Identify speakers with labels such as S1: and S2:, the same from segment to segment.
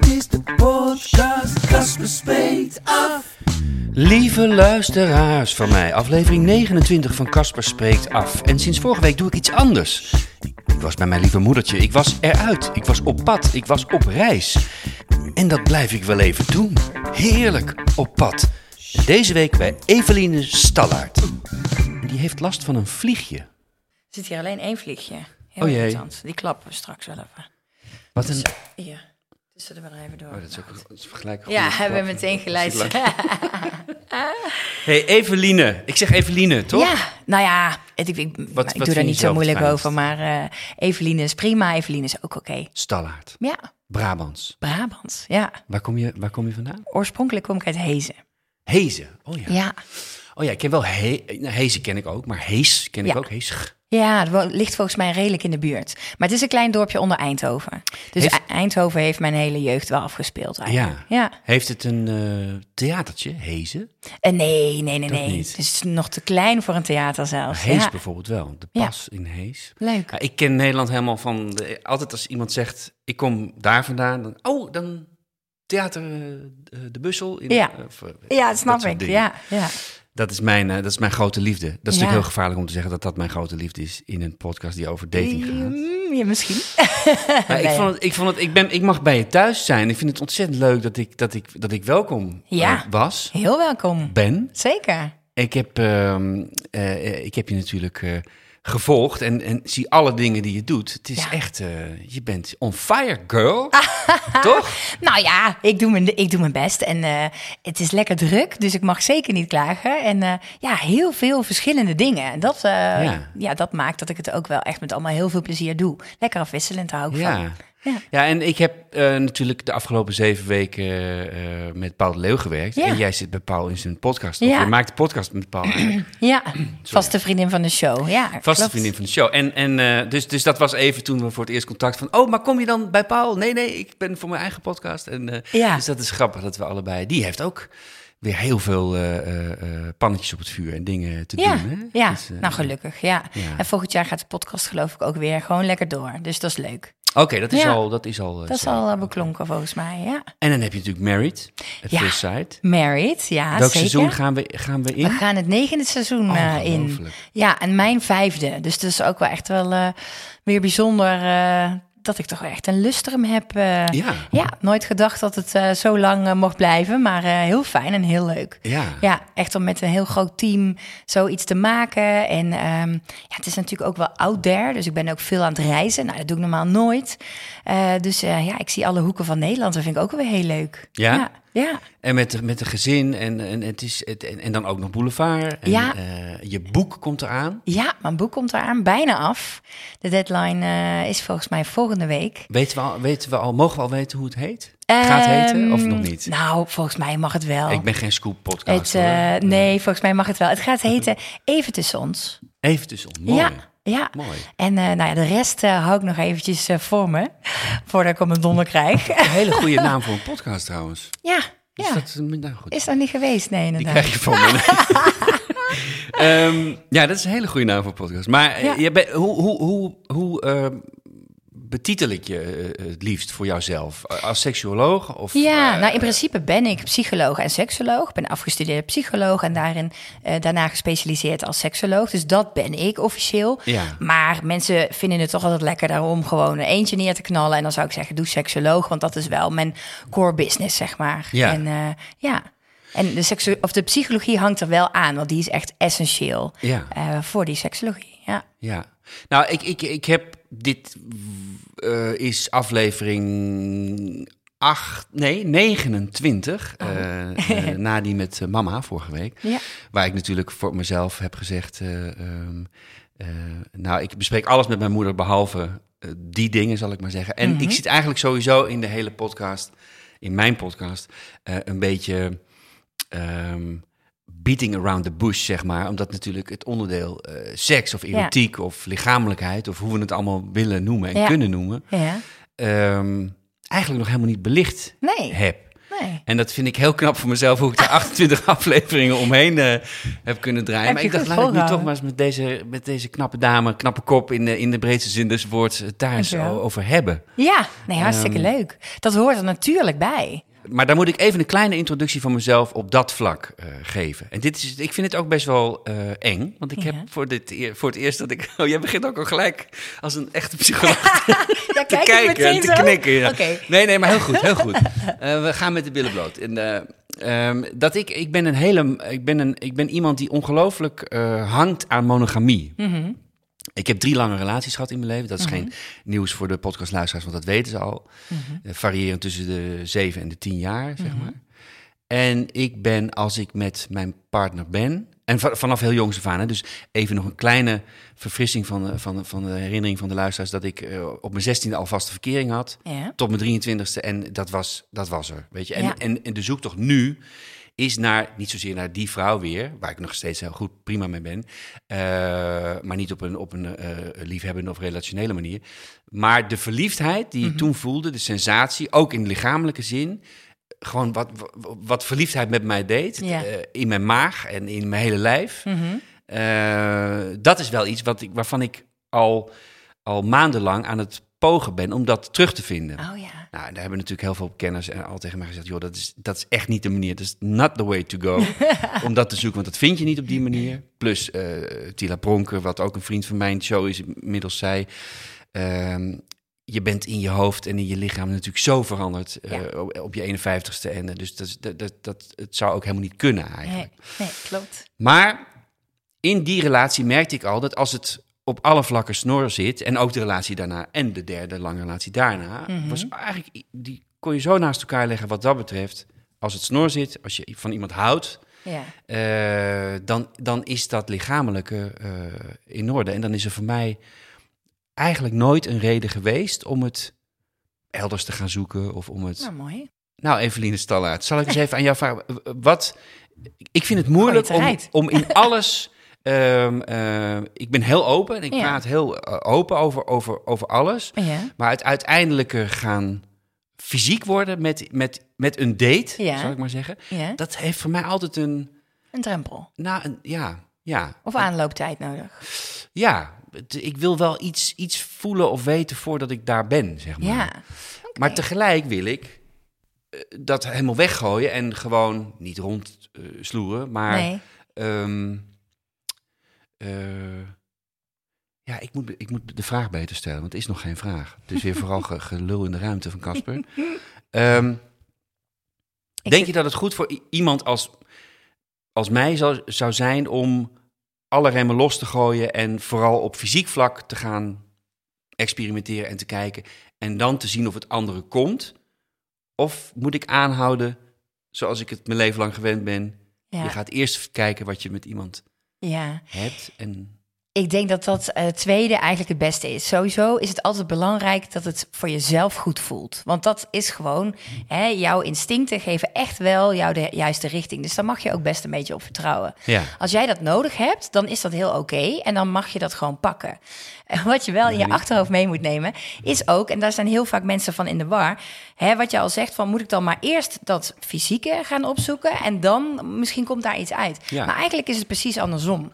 S1: Dit is de podcast, Casper spreekt af.
S2: Lieve luisteraars van mij, aflevering 29 van Casper spreekt af. En sinds vorige week doe ik iets anders. Ik was bij mijn lieve moedertje, ik was eruit, ik was op pad, ik was op reis. En dat blijf ik wel even doen. Heerlijk, op pad. En deze week bij Eveline Stallaert. En die heeft last van een vliegje.
S3: Er zit hier alleen één vliegje. Heel
S2: Oh jee.
S3: irritant. Die klappen we straks wel even.
S2: Wat een...
S3: Hier. Tussen de bedrijven door.
S2: Oh, dat is ook dat is gelijk een
S3: ja, hebben we
S2: klap.
S3: meteen geleid.
S2: Is hey, Eveline. Ik zeg Eveline, toch?
S3: Ja, nou ja, het, ik, ik,
S2: Wat-
S3: ik
S2: wat
S3: doe daar niet zo moeilijk over. Maar eh Eveline is prima. Eveline is ook oké.
S2: Stallaert.
S3: Ja,
S2: Brabants.
S3: Brabant. Ja,
S2: Waar kom je, waar kom je vandaan?
S3: oorspronkelijk kom ik uit Hezen.
S2: Hezen. Oh ja.
S3: Ja,
S2: Oh ja, ik ken wel He nou, Hezen ken ik ook, maar Hees ken ik ook. Hees.
S3: Ja het ligt volgens mij redelijk in de buurt. Maar het is een klein dorpje onder Eindhoven. Dus
S2: Heeft-
S3: E- Eindhoven heeft mijn hele jeugd wel afgespeeld eigenlijk.
S2: Ja.
S3: Ja.
S2: Heeft het een eh, theatertje, Hezen?
S3: Eh, nee, nee, nee,
S2: Dat
S3: nee.
S2: niet.
S3: Het is nog te klein voor een theater zelfs.
S2: Hees
S3: ja.
S2: bijvoorbeeld wel. De
S3: Ja.
S2: pas in Hees.
S3: Leuk.
S2: Ik ken Nederland helemaal van... De, altijd als iemand zegt, ik kom daar vandaan. Dan, oh, dan theater eh, De Bussel. In,
S3: Ja.
S2: of,
S3: Ja, dat snap ik. Ja, ja.
S2: Dat is, mijn, eh, dat is mijn grote liefde. Dat is natuurlijk
S3: Ja.
S2: heel gevaarlijk om te zeggen dat dat mijn grote liefde is... in een podcast die over dating gaat.
S3: Mm, ja, misschien.
S2: Maar ik, vond het, ik, vond het, ik, ben, ik mag bij je thuis zijn. Ik vind het ontzettend leuk dat ik, dat ik, dat ik welkom
S3: Ja.
S2: eh, was,
S3: Heel welkom.
S2: ben.
S3: Zeker.
S2: Ik heb, ehm, eh, ik heb je natuurlijk gevolgd en, en zie alle dingen die je doet. Het is
S3: Ja.
S2: echt, eh, je bent on fire, girl. Toch?
S3: Nou ja, ik doe mijn, ik doe mijn best. En eh, het is lekker druk, dus ik mag zeker niet klagen. En eh, ja, heel veel verschillende dingen. En dat,
S2: Ja.
S3: ja. dat maakt dat ik het ook wel echt met allemaal heel veel plezier doe. Lekker afwisselend hou ik van.
S2: Ja. En ik heb eh, natuurlijk de afgelopen zeven weken eh, met Paul de Leeuw gewerkt.
S3: Ja.
S2: En jij zit bij Paul in zijn podcast. Of
S3: Ja.
S2: je maakt de podcast met Paul.
S3: Ja, vaste vriendin van de show. Ja,
S2: Vaste
S3: klopt.
S2: vriendin van de show. En, en eh, dus, dus dat was even toen we voor het eerst contact van... Oh, maar kom je dan bij Paul? Nee, nee, ik ben voor mijn eigen podcast. En,
S3: Ja.
S2: Dus dat is grappig dat we allebei... Die heeft ook weer heel veel pannetjes op het vuur en dingen te
S3: Ja,
S2: doen. Hè?
S3: ja.
S2: Dus,
S3: nou gelukkig, ja.
S2: ja.
S3: En volgend jaar gaat de podcast geloof ik ook weer gewoon lekker door. Dus dat is leuk.
S2: Oké, dat is
S3: Ja.
S2: al... Dat is al, eh,
S3: Dat is al eh, beklonken volgens mij, ja.
S2: En dan heb je natuurlijk Married, at
S3: Ja.
S2: First Sight.
S3: Married, ja,
S2: Welk
S3: zeker.
S2: seizoen gaan we, gaan we in?
S3: We gaan het negende seizoen eh, in.
S2: Ongelooflijk.
S3: Ja, en mijn vijfde. Dus dat is ook wel echt wel eh, weer bijzonder dat ik toch echt een lustrum heb. eh.
S2: Ja.
S3: ja, nooit gedacht dat het eh, zo lang eh, mocht blijven, maar heel fijn en heel leuk.
S2: Ja.
S3: Ja, echt om met een heel groot team zoiets te maken. En ehm, ja, het is natuurlijk ook wel out there. Dus ik ben ook veel aan het reizen. Nou, dat doe ik normaal nooit. Eh, dus eh, ja, ik zie alle hoeken van Nederland. Dat vind ik ook weer heel leuk.
S2: Ja?
S3: Ja, ja.
S2: En met, met een gezin en, en, het is, het, en, en dan ook nog Boulevard. En,
S3: Ja.
S2: eh, je boek komt eraan.
S3: Ja, mijn boek komt eraan bijna af. De deadline is volgens mij volgende week.
S2: Weten we, al, weten we al, mogen we al weten hoe het heet? Gaat heten of
S3: Ehm,
S2: nog niet?
S3: Nou, volgens mij mag het wel.
S2: Ik ben geen scoop podcast.
S3: het, nee, volgens mij mag het wel. Het gaat heten Even tussen ons.
S2: Even tussen ons. Mooi.
S3: Ja, ja.
S2: Mooi.
S3: En eh, nou ja, de rest eh, hou ik nog eventjes eh, voor me. Voordat ik hem een donder krijg.
S2: Een hele goede naam voor een podcast trouwens.
S3: ja,
S2: Is
S3: ja.
S2: dat nou goed?
S3: Is dat niet geweest? Nee,
S2: Die
S3: inderdaad.
S2: krijg je van me. Ehm, ja, dat is een hele goede naam voor een podcast. Maar
S3: Ja.
S2: je bent- hoe, hoe, hoe, hoe ehm, betitel ik je eh, het liefst voor jouzelf? Als seksuoloog? Of,
S3: Ja,
S2: eh,
S3: nou in principe ben ik psycholoog en seksoloog. Ik ben afgestudeerd psycholoog en daarin, eh, daarna gespecialiseerd als seksoloog. Dus dat ben ik officieel.
S2: Ja.
S3: Maar mensen vinden het toch altijd lekker daarom gewoon een eentje neer te knallen. En dan zou ik zeggen, doe seksoloog, want dat is wel mijn core business, zeg maar.
S2: Ja.
S3: En eh, ja. En de, seksu- of de psychologie hangt er wel aan, want die is echt essentieel
S2: Ja.
S3: eh, voor die seksologie. Ja.
S2: Ja, nou, ik, ik, ik heb dit eh, is aflevering 8, nee, 29. eh, eh, na die met mama vorige week.
S3: Ja.
S2: Waar ik natuurlijk voor mezelf heb gezegd. eh, ehm, eh, nou, ik bespreek alles met mijn moeder behalve eh, die dingen, zal ik maar zeggen. En ik zit eigenlijk sowieso in de hele podcast, in mijn podcast, een beetje ehm, beating around the bush, zeg maar. Omdat natuurlijk het onderdeel eh, seks of erotiek of lichamelijkheid, of hoe we het allemaal willen noemen en
S3: Ja.
S2: kunnen noemen,
S3: Ja.
S2: ehm, eigenlijk nog helemaal niet belicht
S3: Nee.
S2: heb.
S3: Nee.
S2: En dat vind ik heel knap voor mezelf, hoe ik er 28 afleveringen omheen eh, heb kunnen draaien.
S3: Heb
S2: maar ik dacht, laat ik nu toch maar eens met deze, met deze knappe dame, knappe kop in de, in de breedste zin des woords, het daar eens over hebben.
S3: Ja, nee, hartstikke
S2: Ehm,
S3: leuk. Dat hoort er natuurlijk bij.
S2: Maar dan moet ik even een kleine introductie van mezelf op dat vlak eh, geven. En dit is, ik vind het ook best wel eh, eng. Want ik
S3: Ja.
S2: heb voor, dit, voor het eerst dat ik... Oh, jij begint ook al gelijk als een echte psycholoog
S3: Ja,
S2: te
S3: kijk
S2: kijken en te knikken. ja. Nee, nee, maar heel goed, heel goed. Eh, we gaan met de billen bloot. En, eh, ehm, dat ik, ik ben een hele, ik ben een, ik ben iemand die ongelooflijk hangt aan monogamie.
S3: Mhm.
S2: Ik heb drie lange relaties gehad in mijn leven. Dat is geen nieuws voor de podcastluisteraars, want dat weten ze al.
S3: Mhm.
S2: Eh, variërend tussen de zeven en de tien jaar, zeg maar. En ik ben, als ik met mijn partner ben... En va- vanaf heel jongs af aan, hè, dus even nog een kleine verfrissing van, de- van, de- van de herinnering van de luisteraars... dat ik eh, op mijn zestiende al vaste verkering had
S3: Ja.
S2: tot mijn 23ste. En dat was, dat was er, weet je. En,
S3: Ja.
S2: en, en de zoektocht nu is naar, niet zozeer naar die vrouw weer... waar ik nog steeds heel goed prima mee ben... eh, maar niet op een, op een eh, liefhebbende of relationele manier. Maar de verliefdheid die ik toen voelde, de sensatie... ook in lichamelijke zin... Gewoon wat, wat, wat verliefdheid met mij deed.
S3: Ja.
S2: eh, in mijn maag en in mijn hele lijf.
S3: Mhm.
S2: Dat is wel iets wat ik, waarvan ik al, al maandenlang aan het pogen ben om dat terug te vinden.
S3: Oh ja.
S2: Nou, daar hebben natuurlijk heel veel kenners en al tegen mij gezegd: joh, dat is, dat is echt niet de manier. Dat is not the way to go. om dat te zoeken, want dat vind je niet op die manier. Plus eh, Tila Pronker, wat ook een vriend van mijn show is, inmiddels zei. ehm, je bent in je hoofd en in je lichaam natuurlijk zo veranderd eh,
S3: Ja.
S2: op, op je 51ste. En eh, dus dat, is- dat, dat, dat, het zou ook helemaal niet kunnen eigenlijk.
S3: Nee, nee, klopt.
S2: Maar in die relatie merkte ik al dat als het op alle vlakken snor zit, en ook de relatie daarna en de derde lange relatie daarna, was eigenlijk, die kon je zo naast elkaar leggen wat dat betreft. Als het snor zit, als je van iemand houdt,
S3: Ja.
S2: eh, dan, dan is dat lichamelijke eh, in orde. En dan is er voor mij eigenlijk nooit een reden geweest om het elders te gaan zoeken of om het
S3: Nou, mooi.
S2: nou, Eveline Stallaert, zal ik eens even aan jou vragen. Wat, ik vind het moeilijk
S3: Gooi
S2: om, om in alles... ehm, eh, ik ben heel open en ik
S3: Ja.
S2: praat heel eh, open over, over, over alles.
S3: Ja.
S2: Maar het uiteindelijke gaan fysiek worden met, met, met een date,
S3: Ja.
S2: zal ik maar zeggen...
S3: ja.
S2: dat heeft voor mij altijd een...
S3: Een drempel.
S2: Nou, een, ja, ja,
S3: Of aanlooptijd nodig.
S2: ja. Ik wil wel iets, iets voelen of weten voordat ik daar ben, zeg maar.
S3: Ja.
S2: Maar tegelijk wil ik eh, dat helemaal weggooien en gewoon niet rond eh, sloeren, maar
S3: Nee.
S2: ehm, eh, ja, ik moet, ik moet de vraag beter stellen, want het is nog geen vraag. Het is weer vooral ge- gelul in de ruimte van Casper. Ehm, denk je dat het goed voor iemand als, als mij zou, zou zijn om alle remmen los te gooien en vooral op fysiek vlak te gaan experimenteren en te kijken en dan te zien of het andere komt? Of moet ik aanhouden zoals ik het mijn leven lang gewend ben?
S3: Ja.
S2: Je gaat eerst kijken wat je met iemand
S3: ja.
S2: hebt en
S3: Ik denk dat dat eh, tweede eigenlijk het beste is. Sowieso is het altijd belangrijk dat het voor jezelf goed voelt. Want dat is gewoon, hè, jouw instincten geven echt wel jou de juiste richting. Dus daar mag je ook best een beetje op vertrouwen.
S2: ja.
S3: Als jij dat nodig hebt, dan is dat heel oké. en dan mag je dat gewoon pakken. En wat je wel in je achterhoofd mee moet nemen, is ook, en daar zijn heel vaak mensen van in de war. Hè, wat je al zegt, van moet ik dan maar eerst dat fysieke gaan opzoeken. En dan misschien komt daar iets uit.
S2: Ja.
S3: Maar eigenlijk is het precies andersom.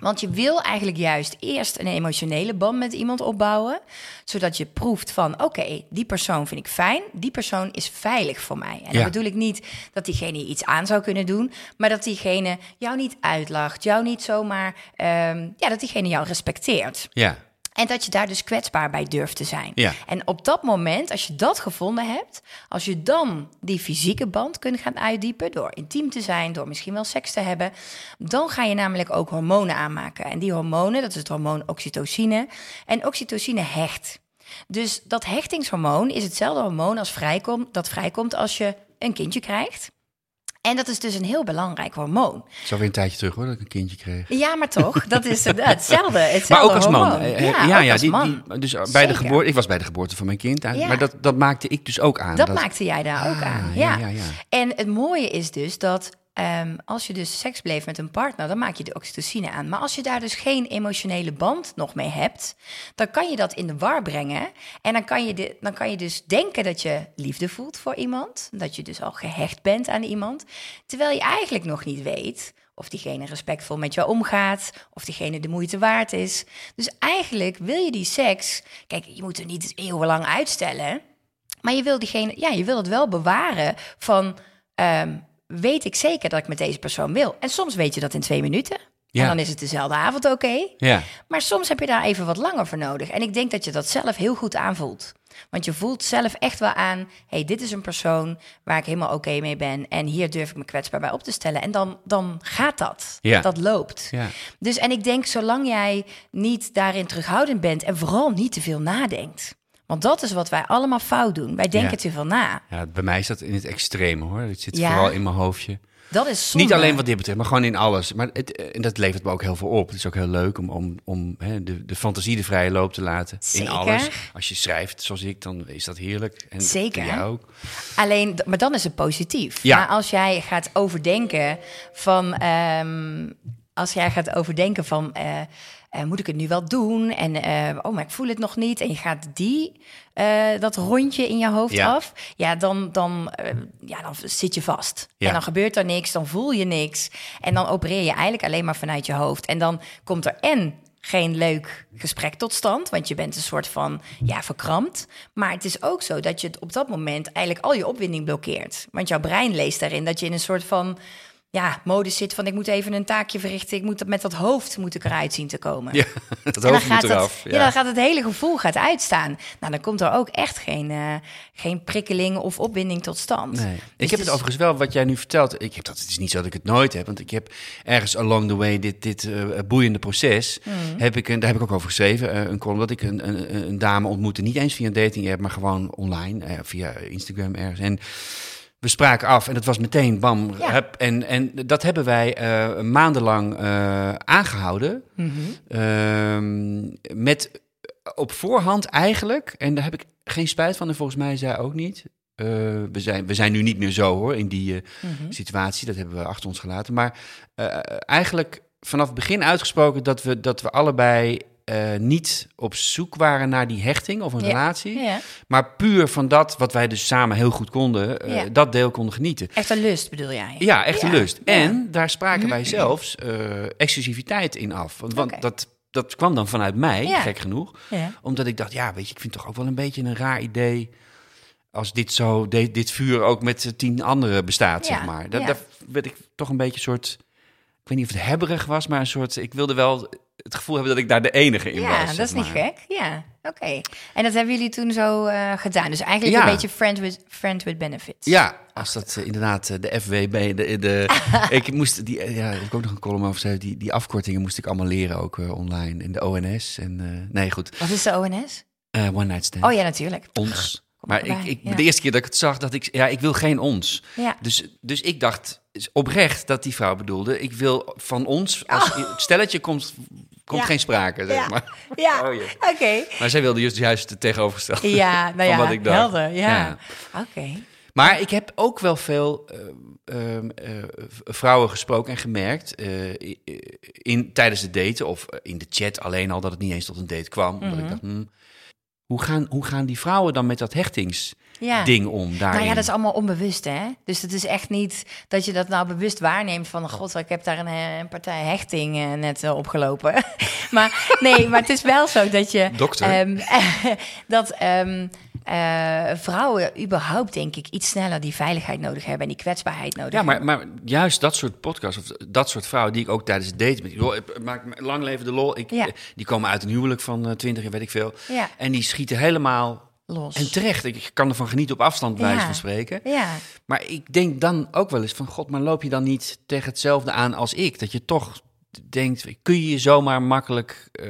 S3: Want je wil eigenlijk juist eerst een emotionele band met iemand opbouwen, zodat je proeft van oké, die persoon vind ik fijn, die persoon is veilig voor mij. En
S2: Ja.
S3: dan bedoel ik niet dat diegene iets aan zou kunnen doen, maar dat diegene jou niet uitlacht, jou niet zomaar, ehm, ja, dat diegene jou respecteert.
S2: Ja,
S3: En dat je daar dus kwetsbaar bij durft te zijn.
S2: Ja.
S3: En op dat moment, als je dat gevonden hebt, als je dan die fysieke band kunt gaan uitdiepen door intiem te zijn, door misschien wel seks te hebben, dan ga je namelijk ook hormonen aanmaken. En die hormonen, dat is het hormoon oxytocine. En oxytocine hecht. Dus dat hechtingshormoon is hetzelfde hormoon als vrijkomt, dat vrijkomt als je een kindje krijgt. En dat is dus een heel belangrijk hormoon.
S2: Zo weer een tijdje terug hoor, dat ik een kindje kreeg.
S3: Ja, maar toch, dat is het- hetzelfde. hetzelfde
S2: Maar ook als man.
S3: hormoon.
S2: Eh,
S3: Ja,
S2: ja, die,
S3: man.
S2: die- dus bij de geboorte, ik was bij de geboorte van mijn kind,
S3: Ja.
S2: maar dat, dat maakte ik dus ook aan.
S3: Dat, maakte jij daar ook
S2: Ah,
S3: aan.
S2: ja.
S3: En het mooie is dus dat ehm, als je dus seks beleeft met een partner, dan maak je de oxytocine aan. Maar als je daar dus geen emotionele band nog mee hebt, dan kan je dat in de war brengen. En dan kan je, dan kan je dus denken dat je liefde voelt voor iemand. Dat je dus al gehecht bent aan iemand. Terwijl je eigenlijk nog niet weet of diegene respectvol met jou omgaat, of diegene de moeite waard is. Dus eigenlijk wil je die seks, kijk, je moet er niet eeuwenlang uitstellen. Maar je wil diegene, ja, je wil het wel bewaren van, ehm, weet ik zeker dat ik met deze persoon wil? En soms weet je dat in twee minuten.
S2: Ja.
S3: En dan is het dezelfde avond oké.
S2: Ja.
S3: Maar soms heb je daar even wat langer voor nodig. En ik denk dat je dat zelf heel goed aanvoelt. Want je voelt zelf echt wel aan, hey, dit is een persoon waar ik helemaal oké mee ben. En hier durf ik me kwetsbaar bij op te stellen. En dan, dan gaat dat.
S2: Ja.
S3: Dat loopt.
S2: Ja.
S3: Dus en ik denk, zolang jij niet daarin terughoudend bent en vooral niet te veel nadenkt. Want dat is wat wij allemaal fout doen. Wij denken
S2: Ja.
S3: te veel na.
S2: ja, bij mij is dat in het extreme hoor. Het zit
S3: Ja.
S2: vooral in mijn hoofdje.
S3: Dat is zonde.
S2: Niet alleen wat dit betreft, maar gewoon in alles. Maar het, eh, en dat levert me ook heel veel op. Het is ook heel leuk om, om, om hè, de, de fantasie de vrije loop te laten.
S3: Zeker.
S2: In alles. Als je schrijft zoals ik, dan is dat heerlijk. En
S3: Zeker.
S2: Jij ook.
S3: Alleen, maar dan is het positief.
S2: Ja.
S3: Maar als jij gaat overdenken van, ehm, als jij gaat overdenken van, eh, eh, moet ik het nu wel doen? En eh, oh, maar ik voel het nog niet. En je gaat die, eh, dat rondje in je hoofd
S2: Ja.
S3: af. Ja, dan, dan, ja, dan zit je vast.
S2: Ja.
S3: En dan gebeurt er niks, dan voel je niks. En dan opereer je eigenlijk alleen maar vanuit je hoofd. En dan komt er en geen leuk gesprek tot stand, want je bent een soort van ja, verkrampt. Maar het is ook zo dat je het op dat moment eigenlijk al je opwinding blokkeert. Want jouw brein leest daarin dat je in een soort van ja, modus zit van ik moet even een taakje verrichten, ik moet dat met dat hoofd moet ik eruit zien te komen.
S2: Ja,
S3: dan
S2: hoofd moet eraf.
S3: het, ja. dan gaat het hele gevoel gaat uitstaan. Nou, dan komt er ook echt geen, eh, geen prikkeling of opwinding tot stand.
S2: Nee.
S3: Dus
S2: ik heb
S3: het
S2: het
S3: is-
S2: overigens wel, wat jij nu vertelt. Ik heb dat, het is niet zo dat ik het nooit heb. Want ik heb ergens along the way dit, dit eh, boeiende proces.
S3: Mhm.
S2: Heb ik een, daar heb ik ook over geschreven. eh, een column dat ik een, een, een dame ontmoette. Niet eens via een dating app, maar gewoon online. via Instagram ergens. En we spraken af en het was meteen bam.
S3: Ja.
S2: en, en dat hebben wij eh, maandenlang eh, aangehouden.
S3: Mhm.
S2: Ehm, met op voorhand eigenlijk, en daar heb ik geen spijt van, en volgens mij zij ook niet. Eh, we, zijn, we zijn nu niet meer zo hoor, in die
S3: Mhm.
S2: situatie. Dat hebben we achter ons gelaten. Maar eigenlijk vanaf het begin uitgesproken dat we, dat we allebei eh, niet op zoek waren naar die hechting of een
S3: Ja.
S2: relatie.
S3: Ja,
S2: Maar puur van dat wat wij dus samen heel goed konden, eh,
S3: Ja.
S2: dat deel konden genieten.
S3: echt een lust bedoel jij?
S2: Ja, echt een lust. En daar spraken wij zelfs eh, exclusiviteit in af. Want, dat, dat kwam dan vanuit mij,
S3: Ja.
S2: gek genoeg.
S3: Ja.
S2: Omdat ik dacht, ja, weet je, ik vind het toch ook wel een beetje een raar idee... als dit, zo, de- dit vuur ook met tien anderen bestaat,
S3: Ja,
S2: zeg maar. Dat. Daar werd ik toch een beetje een soort... Ik weet niet of het hebberig was, maar een soort... Ik wilde wel het gevoel hebben dat ik daar de enige in was.
S3: Ja, dat is niet gek. Ja, oké. En dat hebben jullie toen zo eh, gedaan. Dus eigenlijk
S2: Ja.
S3: een beetje friend with, friend with benefits.
S2: Ja, als dat eh, inderdaad eh, de FWB, de, de, ik moest die, ja, heb ik ook nog een column over geschreven. Die, die afkortingen moest ik allemaal leren ook online in de ONS. En nee, goed,
S3: Wat is de ONS?
S2: One night stand.
S3: Oh ja, natuurlijk.
S2: Ons.
S3: Kom
S2: Maar ik, ik,
S3: ja.
S2: de eerste keer dat ik het zag, dacht ik, ja, ik wil geen ons.
S3: Ja.
S2: Dus, dus ik dacht oprecht dat die vrouw bedoelde, ik wil van ons, als het stelletje komt, komt
S3: Ja.
S2: geen sprake, zeg
S3: Ja.
S2: maar.
S3: Ja,
S2: Oh,
S3: oké.
S2: Maar zij wilde juist, juist het tegenovergestelde.
S3: Ja, nou
S2: Van
S3: ja,
S2: wat ik dacht.
S3: helder. Ja,
S2: Ja.
S3: oké.
S2: Maar ik heb ook wel veel eh, ehm, eh, vrouwen gesproken en gemerkt eh, in, tijdens het daten of in de chat alleen al dat het niet eens tot een date kwam. Omdat
S3: Mhm.
S2: ik dacht, hmm, hoe, gaan, hoe gaan die vrouwen dan met dat hechtingsding
S3: Ja.
S2: om daarin?
S3: Nou ja, dat is allemaal onbewust, hè? Dus het is echt niet dat je dat nou bewust waarneemt van... god, ik heb daar een, eh, een partij hechting eh, net eh, opgelopen. maar nee, maar het is wel zo dat je...
S2: Dokter.
S3: ehm, dat ehm, eh, vrouwen überhaupt, denk ik, iets sneller die veiligheid nodig hebben... en die kwetsbaarheid nodig
S2: Ja, maar,
S3: hebben.
S2: maar juist dat soort podcasts of dat soort vrouwen die ik ook tijdens het daten met maak lang leven de lol. Ik,
S3: Ja.
S2: Die komen uit een huwelijk van twintig en weet ik veel.
S3: Ja.
S2: En die schieten helemaal
S3: Los.
S2: en terecht. Ik kan ervan genieten op afstand, bij
S3: Ja.
S2: van spreken.
S3: Ja,
S2: Maar ik denk dan ook wel eens van... God, maar loop je dan niet tegen hetzelfde aan als ik? Dat je toch denkt, kun je je zomaar makkelijk... eh,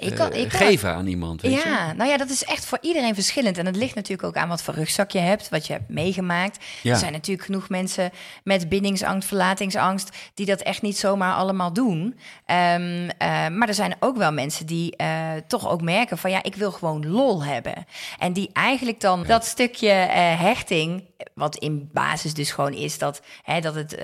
S3: Je kan-
S2: eh,
S3: kan-
S2: geven aan iemand. Weet je?
S3: Ja, nou ja, dat is echt voor iedereen verschillend. En het ligt natuurlijk ook aan wat voor rugzak je hebt, wat je hebt meegemaakt.
S2: Ja.
S3: Er zijn natuurlijk genoeg mensen met bindingsangst, verlatingsangst, die dat echt niet zomaar allemaal doen. Ehm, eh, maar er zijn ook wel mensen die toch ook merken van ja, ik wil gewoon lol hebben. En die eigenlijk dan dat stukje hechting, wat in basis dus gewoon is dat, hè, dat het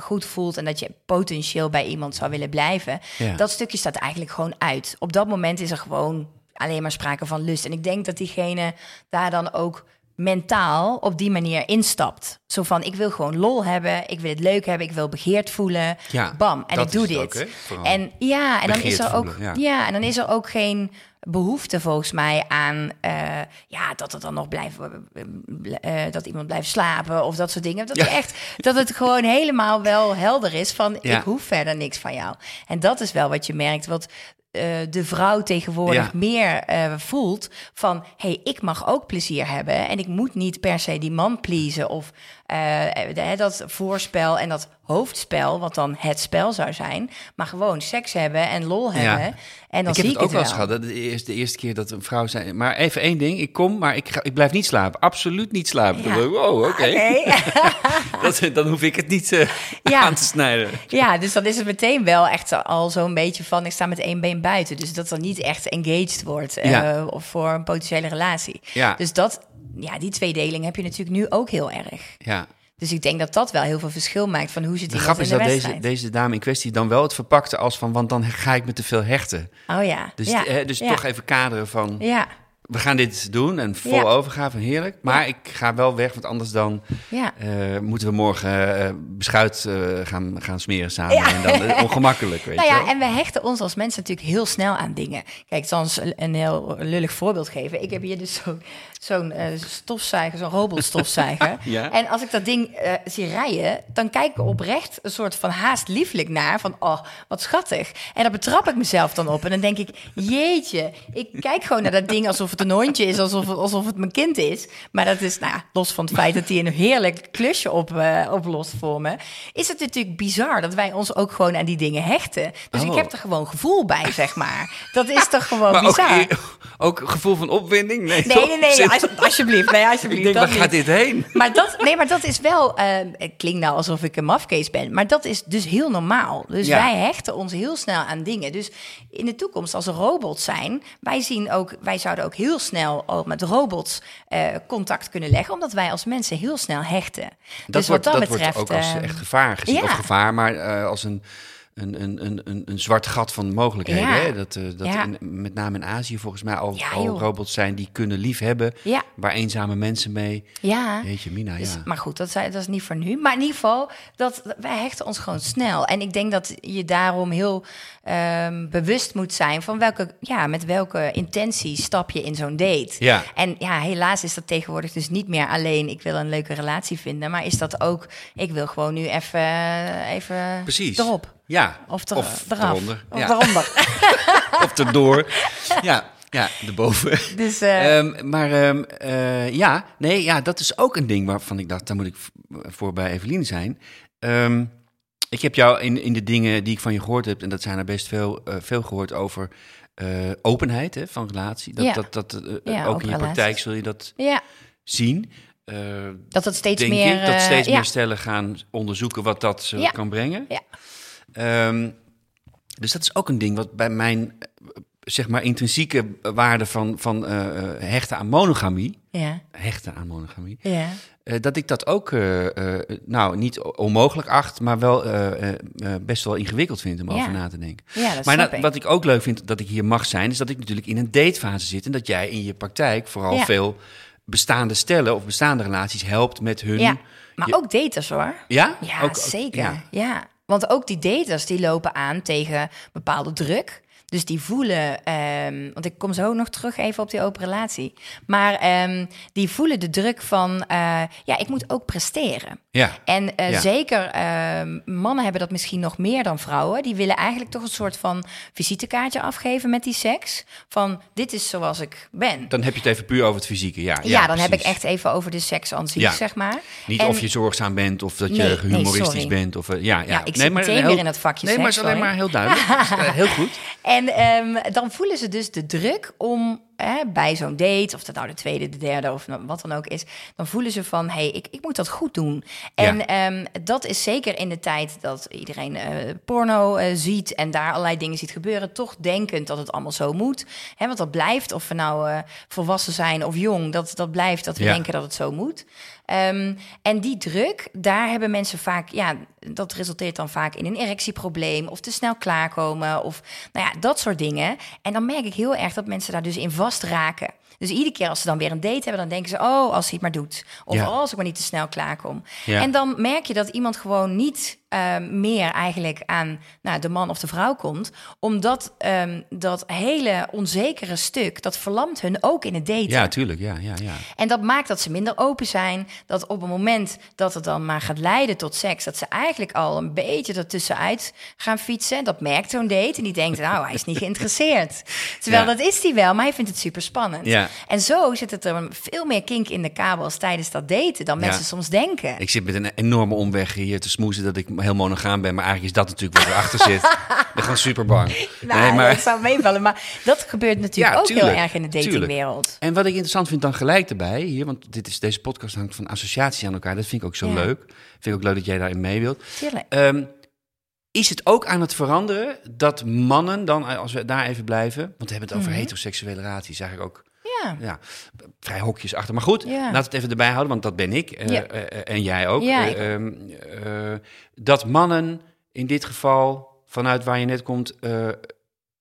S3: goed voelt en dat je potentieel bij iemand zou willen blijven.
S2: Ja.
S3: Dat stukje staat eigenlijk gewoon uit. Op dat moment is er gewoon alleen maar sprake van lust. En ik denk dat diegene daar dan ook mentaal op die manier instapt. Zo van, ik wil gewoon lol hebben, ik wil het leuk hebben, ik wil begeerd voelen.
S2: Ja,
S3: Bam, en ik doe dit.
S2: ook,
S3: en ja, en dan is er ook,
S2: voelen,
S3: ja.
S2: ja.
S3: en dan is er ook geen behoefte volgens mij aan eh, ja, dat het dan nog blijft eh, dat iemand blijft slapen of dat soort dingen. Dat,
S2: Ja.
S3: echt, dat het gewoon helemaal wel helder is van
S2: Ja.
S3: ik hoef verder niks van jou. En dat is wel wat je merkt, wat eh, de vrouw tegenwoordig
S2: Ja.
S3: meer voelt van hey, ik mag ook plezier hebben en ik moet niet per se die man pleasen of eh, de- dat voorspel en dat hoofdspel, wat dan het spel zou zijn, maar gewoon seks hebben en lol
S2: Ja.
S3: hebben. En dan
S2: ik heb
S3: zie
S2: het
S3: ik
S2: ook wel eens gehad. Dat is de eerste keer dat een vrouw zei... Maar even één ding. Ik kom, maar ik, ga, ik blijf niet slapen. Absoluut niet slapen.
S3: Ja.
S2: Dan wow, oké.
S3: Oké.
S2: Dat- Dan hoef ik het niet eh,
S3: Ja.
S2: aan te snijden.
S3: Ja, dus dan is het meteen wel echt al zo'n beetje van... ik sta met één been buiten. Dus dat er niet echt engaged wordt eh,
S2: Ja.
S3: of voor een potentiële relatie.
S2: Ja.
S3: Dus dat, ja, die tweedeling heb je natuurlijk nu ook heel erg.
S2: Ja.
S3: Dus ik denk dat dat wel heel veel verschil maakt van hoe zit
S2: De
S3: iemand
S2: grap is
S3: de
S2: dat deze,
S3: wedstrijd.
S2: deze dame in kwestie dan wel het verpakte als van... want dan ga ik me te veel hechten.
S3: Oh ja.
S2: Dus,
S3: ja.
S2: eh, dus
S3: ja.
S2: toch even kaderen van...
S3: Ja,
S2: we gaan dit doen en vol
S3: Ja.
S2: overgave, heerlijk. Maar ik ga wel weg, want anders dan
S3: ja.
S2: eh, moeten we morgen eh, beschuit eh, gaan, gaan smeren samen. En dan ongemakkelijk, weet
S3: Nou
S2: je
S3: ja,
S2: wel.
S3: en we hechten ons als mensen natuurlijk heel snel aan dingen. Kijk, ik zal eens een- een heel lullig voorbeeld geven. Ik heb hier dus zo- zo'n eh, stofzuiger, zo'n robotstofzuiger.
S2: Ja.
S3: En als ik dat ding eh, zie rijden, dan kijk ik oprecht een soort van haast lieflijk naar. Van, oh, wat schattig. En daar betrap ik mezelf dan op. En dan denk ik, jeetje, ik kijk gewoon naar dat ding alsof het een hondje is, alsof het, alsof het mijn kind is. Maar dat is, nou, los van het feit dat hij een heerlijk klusje op, eh, oplost voor me, is het natuurlijk bizar dat wij ons ook gewoon aan die dingen hechten. Dus ik
S2: Oh.
S3: heb er gewoon gevoel bij, zeg maar. Dat is toch gewoon
S2: Maar ook,
S3: bizar?
S2: ook een gevoel van opwinding? Nee,
S3: Nee, nee, alsjeblieft. Nee, alsjeblieft.
S2: ik denk, waar gaat dit heen?
S3: Maar dat, nee, maar dat is wel. eh, het klinkt nou alsof ik een mafkees ben. Maar dat is dus heel normaal. Dus
S2: Ja.
S3: wij hechten ons heel snel aan dingen. Dus in de toekomst, als er robots zijn, wij zien ook, wij zouden ook heel snel al met robots eh, contact kunnen leggen, omdat wij als mensen heel snel hechten.
S2: Dat,
S3: dus
S2: wordt,
S3: wat dat,
S2: dat
S3: betreft.
S2: wordt ook als
S3: eh,
S2: echt gevaar gezien.
S3: ja.
S2: Of gevaar, maar eh, als een, een, een, een, een, een zwart gat van mogelijkheden.
S3: Ja.
S2: Hè? Dat, eh, dat
S3: Ja.
S2: in- met name in Azië volgens mij al,
S3: Ja,
S2: al robots zijn die kunnen liefhebben.
S3: Ja.
S2: Waar eenzame mensen mee...
S3: ja.
S2: Jeetje, Mina,
S3: Dus,
S2: ja.
S3: Maar goed, dat, dat is niet voor nu. Maar in ieder geval, dat, wij hechten ons gewoon snel. En ik denk dat je daarom heel ehm, bewust moet zijn van welke, ja, met welke intentie stap je in zo'n date.
S2: Ja.
S3: En ja, helaas is dat tegenwoordig dus niet meer alleen ik wil een leuke relatie vinden, maar is dat ook ik wil gewoon nu even, even
S2: Precies.
S3: erop.
S2: Ja,
S3: Of, ter,
S2: of
S3: eraf.
S2: eronder.
S3: Of
S2: ja.
S3: eronder.
S2: of erdoor. ja, ja, erboven.
S3: dus eh,
S2: Ehm, maar ehm, eh, ja, nee, ja, dat is ook een ding waarvan ik dacht, daar moet ik voor bij Eveline zijn. Ehm, ik heb jou in, in de dingen die ik van je gehoord heb, en dat zijn er best veel, eh, veel gehoord over openheid hè, van relatie. Dat,
S3: Ja.
S2: dat, dat,
S3: Ja,
S2: ook in je praktijk zul je dat
S3: ja,
S2: zien.
S3: Dat het steeds
S2: denk
S3: meer...
S2: ik, dat steeds meer stellen gaan onderzoeken wat dat kan brengen.
S3: Ja.
S2: Ehm, dus dat is ook een ding wat bij mijn eh, zeg maar intrinsieke waarde van, van eh, eh, hechten aan monogamie,
S3: Ja,
S2: hechten aan monogamie,
S3: ja.
S2: dat ik dat ook nou niet onmogelijk acht, maar wel best wel ingewikkeld vind om
S3: Ja.
S2: over na te denken.
S3: ja, dat
S2: Maar
S3: snap
S2: na-
S3: ik.
S2: wat ik ook leuk vind dat ik hier mag zijn, is dat ik natuurlijk in een datefase zit en dat jij in je praktijk vooral
S3: Ja.
S2: veel bestaande stellen of bestaande relaties helpt met hun.
S3: Ja, maar
S2: je-
S3: ook daters hoor.
S2: Ja?
S3: Ja,
S2: ook-
S3: zeker.
S2: ja.
S3: Ja. Want ook die daters die lopen aan tegen bepaalde druk. Dus die voelen, ehm, want ik kom zo nog terug even op die open relatie. Maar ehm, die voelen de druk van, eh, ja, ik moet ook presteren.
S2: Ja.
S3: En eh,
S2: Ja.
S3: zeker ehm, mannen hebben dat misschien nog meer dan vrouwen. Die willen eigenlijk toch een soort van visitekaartje afgeven met die seks. Van dit is zoals ik ben.
S2: Dan heb je het even puur over het fysieke. Ja,
S3: ja, dan heb ik echt even over de seks aan zich,
S2: Ja.
S3: zeg maar.
S2: Niet
S3: En-
S2: of je zorgzaam bent of dat je
S3: Nee, nee,
S2: humoristisch bent. Of, eh, ja, ja.
S3: Ja, ik zit meteen
S2: heel-
S3: weer in het vakje
S2: Nee, maar het is alleen
S3: sorry.
S2: maar heel duidelijk. Dat heel goed.
S3: En En ehm, dan voelen ze dus de druk om hè, bij zo'n date, of dat nou de tweede, de derde of nou wat dan ook is, dan voelen ze van, hé, hey, ik, ik moet dat goed doen. En ehm, dat is zeker in de tijd dat iedereen eh, porno eh, ziet en daar allerlei dingen ziet gebeuren, toch denkend dat het allemaal zo moet. Hè, want dat blijft, of we nou uh, volwassen zijn of jong, dat, dat blijft dat we denken dat het zo moet. Um, en die druk, daar hebben mensen vaak, ja, dat resulteert dan vaak in een erectieprobleem of te snel klaarkomen of nou ja, dat soort dingen. En dan merk ik heel erg dat mensen daar dus in vastraken. Dus iedere keer als ze dan weer een date hebben, dan denken ze: Oh, als hij het maar doet. Of oh, als ik maar niet te snel klaarkom. Ja. En dan merk je dat iemand gewoon niet uh, meer eigenlijk aan nou, de man of de vrouw komt. Omdat um, dat hele onzekere stuk, dat verlamt hun ook in het daten.
S2: Ja, tuurlijk. Ja, ja, ja.
S3: En dat maakt dat ze minder open zijn. Dat op het moment dat het dan maar gaat leiden tot seks, dat ze eigenlijk al een beetje ertussenuit gaan fietsen. Dat merkt zo'n date. En die denkt, nou, hij is niet geïnteresseerd. Terwijl dat is hij wel, maar hij vindt het super spannend. Ja. En zo zit het er veel meer kink in de kabels tijdens dat daten dan mensen soms denken.
S2: Ik zit met een enorme omweg hier te smoezen dat ik heel monogaam ben. Maar eigenlijk is dat natuurlijk wat erachter zit. Ik ben gewoon super bang.
S3: Nou, nee, maar... dat zou meevallen. Maar dat gebeurt natuurlijk ook heel erg in de datingwereld.
S2: En wat ik interessant vind dan gelijk erbij hier, want dit is, deze podcast hangt van associaties aan elkaar. Dat vind ik ook zo leuk. Vind ik ook leuk dat jij daarin mee wilt. Um, is het ook aan het veranderen dat mannen dan, als we daar even blijven, want we hebben het over mm heteroseksuele relaties, eigenlijk ook ja. ja. Vrij hokjes achter. Maar goed, ja. laat het even erbij houden, want dat ben ik. Uh, ja. uh, en jij ook. Uh, dat mannen in dit geval, vanuit waar je net komt,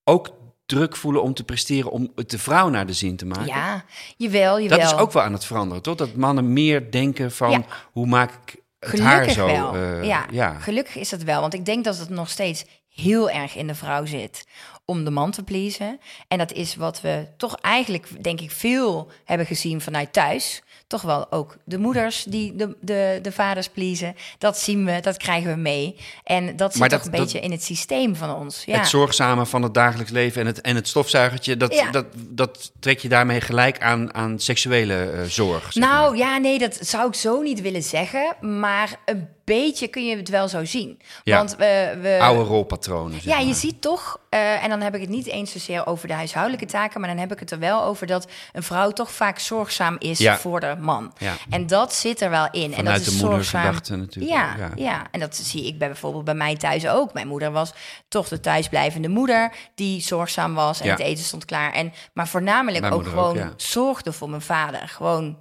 S2: ook druk voelen om te presteren, om het de vrouw naar de zin te maken.
S3: Ja, jawel, jawel.
S2: Dat is ook wel aan het veranderen, toch? Dat mannen meer denken van, hoe maak ik het gelukkig haar zo?
S3: Wel. ja, ja, gelukkig is dat wel. Want ik denk dat het nog steeds heel erg in de vrouw zit om de man te pleasen. En dat is wat we toch eigenlijk, denk ik, veel hebben gezien vanuit thuis. Toch wel ook de moeders die de, de, de vaders pleasen. Dat zien we, dat krijgen we mee. En dat zit toch een beetje in het systeem van ons.
S2: Ja. Het zorgzame van het dagelijks leven en het, en het stofzuigertje... dat, dat, dat trek je daarmee gelijk aan, aan seksuele uh, zorg.
S3: Nou ja, nee, dat zou ik zo niet willen zeggen. Maar een beetje kun je het wel zo zien.
S2: Ja. Want we, we... Oude rolpatronen.
S3: ja, je ziet toch, uh, en dan heb ik het niet eens zozeer over de huishoudelijke taken, maar dan heb ik het er wel over dat een vrouw toch vaak zorgzaam is ja. voor de man. Ja. En dat zit er wel in.
S2: Vanuit
S3: en dat is
S2: de zorgzaam. natuurlijk.
S3: Ja, ja, en dat zie ik bij bijvoorbeeld bij mij thuis ook. Mijn moeder was toch de thuisblijvende moeder die zorgzaam was en het eten stond klaar. En, maar voornamelijk ook gewoon ook, zorgde voor mijn vader. Gewoon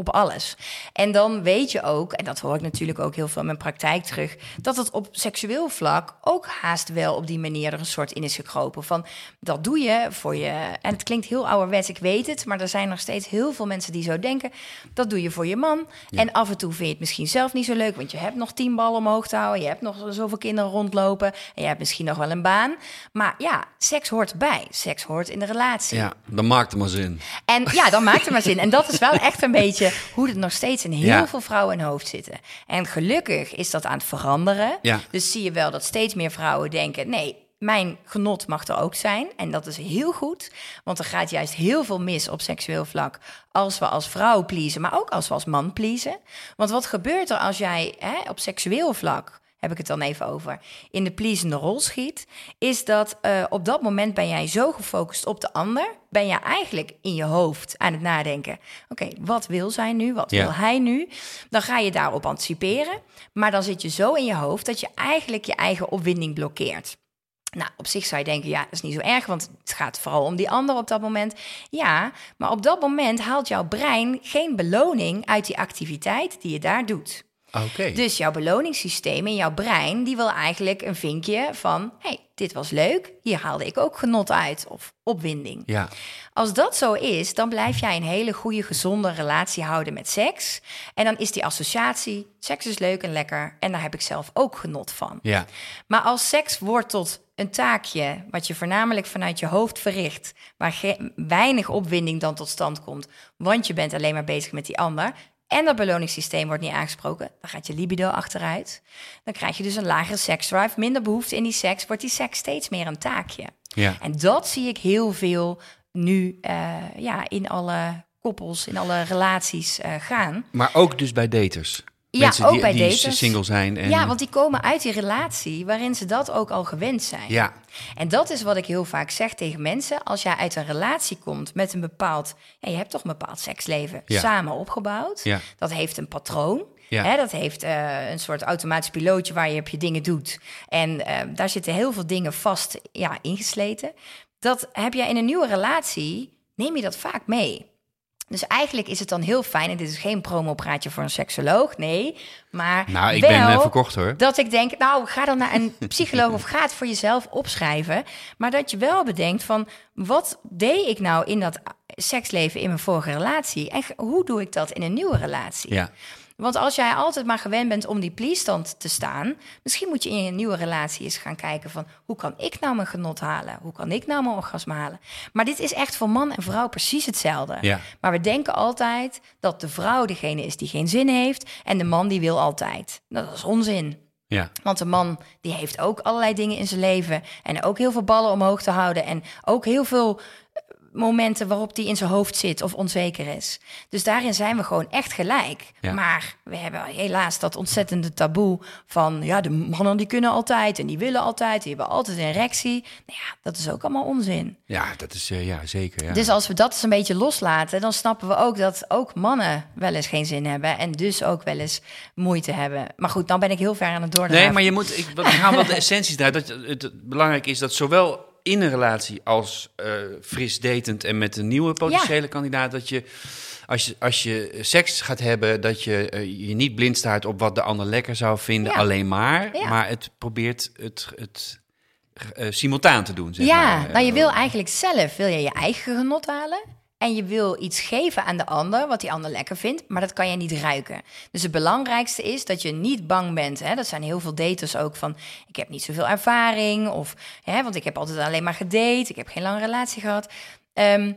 S3: op alles. En dan weet je ook, en dat hoor ik natuurlijk ook heel veel in mijn praktijk terug, dat het op seksueel vlak ook haast wel op die manier er een soort in is gekropen. Van dat doe je voor je. En het klinkt heel ouderwets, ik weet het, maar er zijn nog steeds heel veel mensen die zo denken. Dat doe je voor je man. En af en toe vind je het misschien zelf niet zo leuk, want je hebt nog tien ballen omhoog te houden, je hebt nog zoveel kinderen rondlopen en je hebt misschien nog wel een baan. Maar ja, seks hoort bij. Seks hoort in de relatie.
S2: Ja, dan maakt het maar zin.
S3: En ja, dan maakt het maar zin. En dat is wel echt een beetje hoe het nog steeds in heel veel vrouwen in hoofd zitten. En gelukkig is dat aan het veranderen. Ja. Dus zie je wel dat steeds meer vrouwen denken: nee, mijn genot mag er ook zijn. En dat is heel goed, want er gaat juist heel veel mis op seksueel vlak als we als vrouw pleasen, maar ook als we als man pleasen. Want wat gebeurt er als jij hè, op seksueel vlak heb ik het dan even over, in de pleasende rol schiet, is dat uh, op dat moment ben jij zo gefocust op de ander, ben je eigenlijk in je hoofd aan het nadenken. Oké, wat wil zij nu? Wat wil hij nu? Dan ga je daarop anticiperen, maar dan zit je zo in je hoofd dat je eigenlijk je eigen opwinding blokkeert. Nou, op zich zou je denken, ja, dat is niet zo erg, want het gaat vooral om die ander op dat moment. Ja, maar op dat moment haalt jouw brein geen beloning uit die activiteit die je daar doet.
S2: Okay.
S3: Dus jouw beloningssysteem in jouw brein, die wil eigenlijk een vinkje van... hey, dit was leuk, hier haalde ik ook genot uit of opwinding.
S2: Ja.
S3: Als dat zo is, dan blijf jij een hele goede, gezonde relatie houden met seks. En dan is die associatie, seks is leuk en lekker en daar heb ik zelf ook genot van.
S2: Ja.
S3: Maar als seks wordt tot een taakje wat je voornamelijk vanuit je hoofd verricht, waar weinig opwinding dan tot stand komt, want je bent alleen maar bezig met die ander, en dat beloningssysteem wordt niet aangesproken, dan gaat je libido achteruit. Dan krijg je dus een lagere seksdrive, minder behoefte in die seks, wordt die seks steeds meer een taakje.
S2: Ja.
S3: En dat zie ik heel veel nu uh, ja, in alle koppels, in alle relaties uh, gaan.
S2: Maar ook dus bij daters.
S3: Ja,
S2: Mensen
S3: ook
S2: die,
S3: bij
S2: die
S3: daters.
S2: single zijn. En,
S3: Ja, want die komen uit die relatie waarin ze dat ook al gewend zijn.
S2: Ja,
S3: En dat is wat ik heel vaak zeg tegen mensen. Als jij uit een relatie komt met een bepaald... Ja, je hebt toch een bepaald seksleven
S2: Ja.
S3: samen opgebouwd.
S2: Ja.
S3: Dat heeft een patroon.
S2: Ja.
S3: Hè, dat heeft eh, een soort automatisch pilootje waar je op je dingen doet. En eh, daar zitten heel veel dingen vast ja, ingesleten. Dat heb jij in een nieuwe relatie, neem je dat vaak mee. Dus eigenlijk is het dan heel fijn, en dit is geen promopraatje voor een seksoloog, nee. Maar
S2: nou, ik
S3: wel
S2: ben eh, verkocht hoor.
S3: dat ik denk, nou, ga dan naar een psycholoog of ga het voor jezelf opschrijven. Maar dat je wel bedenkt van, wat deed ik nou in dat seksleven in mijn vorige relatie? En hoe doe ik dat in een nieuwe relatie?
S2: Ja.
S3: Want als jij altijd maar gewend bent om die pleestand te staan, misschien moet je in je nieuwe relatie eens gaan kijken van hoe kan ik nou mijn genot halen? Hoe kan ik nou mijn orgasme halen? Maar dit is echt voor man en vrouw precies hetzelfde.
S2: Ja.
S3: Maar we denken altijd dat de vrouw degene is die geen zin heeft en de man die wil altijd. Dat is onzin.
S2: Ja.
S3: Want de man die heeft ook allerlei dingen in zijn leven. En ook heel veel ballen omhoog te houden. En ook heel veel momenten waarop die in zijn hoofd zit of onzeker is. Dus daarin zijn we gewoon echt gelijk.
S2: Ja.
S3: Maar we hebben helaas dat ontzettende taboe van... ja, de mannen die kunnen altijd en die willen altijd. Die hebben altijd een erectie. Nou ja, dat is ook allemaal onzin.
S2: ja, dat is eh, ja, zeker. Ja.
S3: Dus als we dat eens een beetje loslaten, dan snappen we ook dat ook mannen wel eens geen zin hebben en dus ook wel eens moeite hebben. Maar goed, dan ben ik heel ver aan het doordraven.
S2: Nee, maar je moet, ik, wat- ik haal wel de essenties eruit. Dat het belangrijk is dat zowel in een relatie als eh, fris datend en met een nieuwe potentiële kandidaat, dat je als, je als je seks gaat hebben, dat je eh, je niet blind staart op wat de ander lekker zou vinden,
S3: Ja.
S2: alleen maar,
S3: Ja.
S2: maar het probeert het, het eh, simultaan te doen. Zeg
S3: ja,
S2: maar.
S3: nou je wil eigenlijk zelf wil je je eigen genot halen. En je wil iets geven aan de ander, wat die ander lekker vindt, maar dat kan je niet ruiken. Dus het belangrijkste is dat je niet bang bent. Hè? Dat zijn heel veel daters ook van, ik heb niet zoveel ervaring, of, hè, want ik heb altijd alleen maar gedate, ik heb geen lange relatie gehad. Ehm,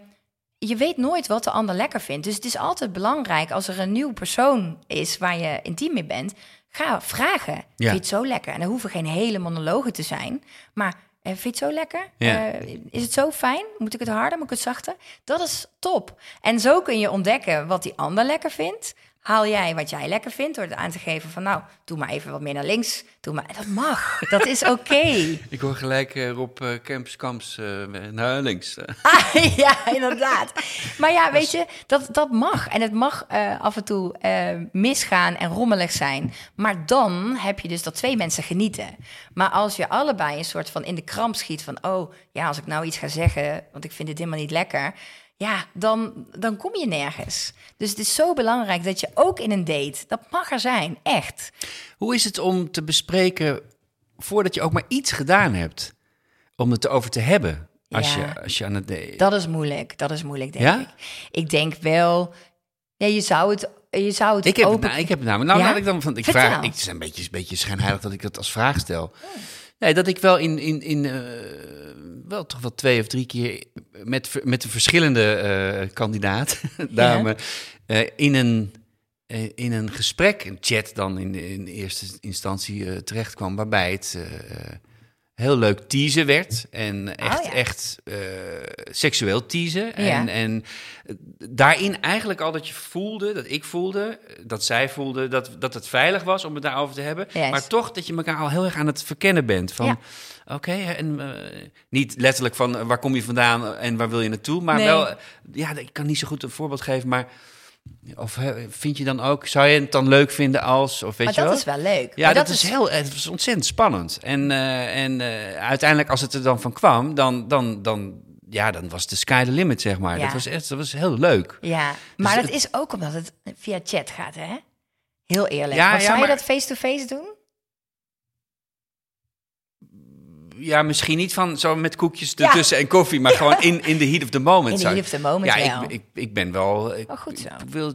S3: je weet nooit wat de ander lekker vindt. Dus het is altijd belangrijk als er een nieuw persoon is waar je intiem mee bent, ga vragen. Vind je het zo lekker? En er hoeven geen hele monologen te zijn, maar vind je het zo lekker?
S2: Ja.
S3: Eh, is het zo fijn? Moet ik het harder? Moet ik het zachter? Dat is top. En zo kun je ontdekken wat die ander lekker vindt. Haal jij wat jij lekker vindt door het aan te geven van... nou, doe maar even wat meer naar links. Doe maar, dat mag. Dat is oké.
S2: Ik hoor gelijk eh, Rob eh, Camps Kamps eh, naar links.
S3: Ah, ja, inderdaad. Maar ja, weet je, dat, dat mag. En het mag af en toe misgaan en rommelig zijn. Maar dan heb je dus dat twee mensen genieten. Maar als je allebei een soort van in de kramp schiet van... oh, ja, als ik nou iets ga zeggen, want ik vind dit helemaal niet lekker... ja, dan, dan kom je nergens. Dus het is zo belangrijk dat je ook in een date... dat mag er zijn, echt.
S2: Hoe is het om te bespreken voordat je ook maar iets gedaan hebt? Om het erover te hebben als,
S3: Ja.
S2: je, als je aan het... de-
S3: Dat is moeilijk, dat is moeilijk, denk
S2: Ja?
S3: ik. Ik denk wel... Ja, je zou het, je zou het
S2: Ik heb, het, ik heb het namelijk. Nou,
S3: Ja?
S2: laat ik dan van. Ik
S3: Vertel.
S2: vraag. Ik, het is een beetje, een beetje schijnheilig dat ik dat als vraag stel. Nee, dat ik wel in, in, in eh, wel toch wel twee of drie keer met, met een verschillende eh, kandidaat, dame, eh, in een in een gesprek, een chat dan in, in eerste instantie terecht kwam, waarbij het heel leuk teasen werd. En echt,
S3: Oh ja.
S2: echt eh, seksueel teasen.
S3: Ja.
S2: En, en daarin eigenlijk al dat je voelde, dat ik voelde, dat zij voelde, dat, dat het veilig was om het daarover te hebben.
S3: Yes.
S2: Maar toch dat je elkaar al heel erg aan het verkennen bent. Van,
S3: Ja.
S2: Oké, en eh, niet letterlijk van eh, waar kom je vandaan en waar wil je naartoe, maar
S3: Nee.
S2: wel, eh, ja, ik kan niet zo goed een voorbeeld geven, maar of vind je dan ook, zou je het dan leuk vinden als, of weet
S3: Maar
S2: je
S3: dat
S2: wel?
S3: is wel leuk.
S2: Ja,
S3: Maar
S2: dat, is heel, het was ontzettend spannend. En, eh, en eh, uiteindelijk, als het er dan van kwam, dan, dan, dan, ja, dan was de sky the limit, zeg maar.
S3: Ja.
S2: Dat was echt, dat was heel leuk.
S3: Ja, maar
S2: Dus
S3: dat is ook omdat het via chat gaat, hè? Heel eerlijk.
S2: Ja,
S3: zou je
S2: maar-
S3: dat face-to-face doen?
S2: Ja, misschien niet van zo met koekjes
S3: Ja.
S2: ertussen en koffie, maar gewoon in, in the heat of the moment.
S3: In the heat of the moment
S2: ja. Ik, ik, ik ben wel... Ik,
S3: Oh, goed zo.
S2: Ik wil,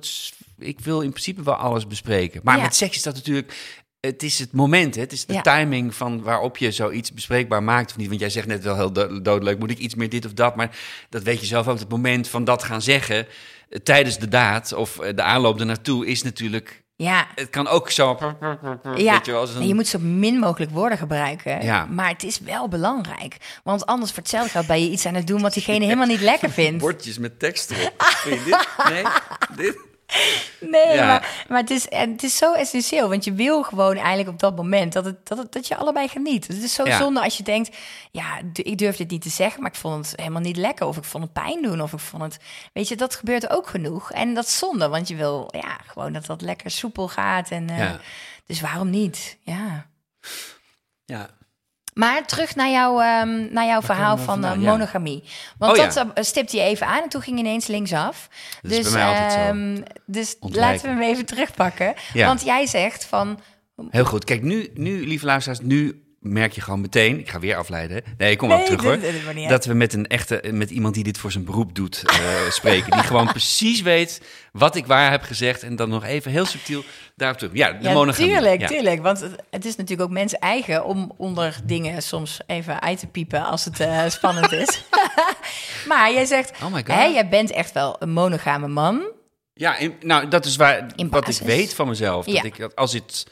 S2: ik wil in principe wel alles bespreken. Maar
S3: Ja.
S2: met seks is dat natuurlijk... Het is het moment, hè? het is de
S3: Ja.
S2: timing van waarop je zoiets bespreekbaar maakt of niet. Want jij zegt net wel heel do- dodelijk, moet ik iets meer dit of dat? Maar dat weet je zelf ook. Het moment van dat gaan zeggen eh, tijdens de daad of eh, de aanloop ernaartoe is natuurlijk...
S3: Ja,
S2: Het kan ook zo...
S3: ja.
S2: Weet je, wel, als een-
S3: en je moet zo min mogelijk woorden gebruiken.
S2: Ja.
S3: Maar het is wel belangrijk. Want anders voor hetzelfde geld ben je iets aan het doen wat diegene helemaal niet lekker vindt.
S2: Bordjes met tekst erop. Vind je dit? Nee? Dit?
S3: Nee,
S2: Ja.
S3: maar, maar het, is, het is zo essentieel. Want je wil gewoon eigenlijk op dat moment dat, het, dat, het, dat je allebei geniet. Dus het is zo
S2: Ja.
S3: zonde als je denkt... ja, ik durf dit niet te zeggen, maar ik vond het helemaal niet lekker. Of ik vond het pijn doen, of ik vond het... Weet je, dat gebeurt ook genoeg. En dat is zonde, want je wil ja, gewoon dat dat lekker soepel gaat. En, eh,
S2: Ja.
S3: Dus waarom niet? Ja.
S2: Ja.
S3: Maar terug naar, jouw ehm, naar jouw verhaal van eh,
S2: vandaan?
S3: Monogamie. Want
S2: Oh,
S3: dat eh, stipte je even aan en toen ging ineens linksaf.
S2: Dat is
S3: dus ehm, dus
S2: Ontwijken.
S3: laten we hem even terugpakken.
S2: Ja.
S3: Want jij zegt van...
S2: Heel goed. Kijk, nu, nu, lieve luisteraars, nu merk je gewoon meteen... Ik ga weer afleiden. Nee, ik kom
S3: Nee,
S2: ook terug, hoor.
S3: dit- dit
S2: dat we met een echte... Met iemand die dit voor zijn beroep doet eh, spreken. Die gewoon precies weet wat ik waar heb gezegd. En dan nog even heel subtiel daarop terug. Ja, de
S3: Ja,
S2: monogamie.
S3: tuurlijk,
S2: ja.
S3: tuurlijk. Want het, het is natuurlijk ook mensen eigen om onder dingen soms even uit te piepen als het eh, spannend is. maar jij zegt,
S2: Oh my God.
S3: hè, jij bent echt wel een monogame man.
S2: Ja, in- nou, dat is waar, wat ik weet van mezelf.
S3: Ja.
S2: Dat ik, dat als het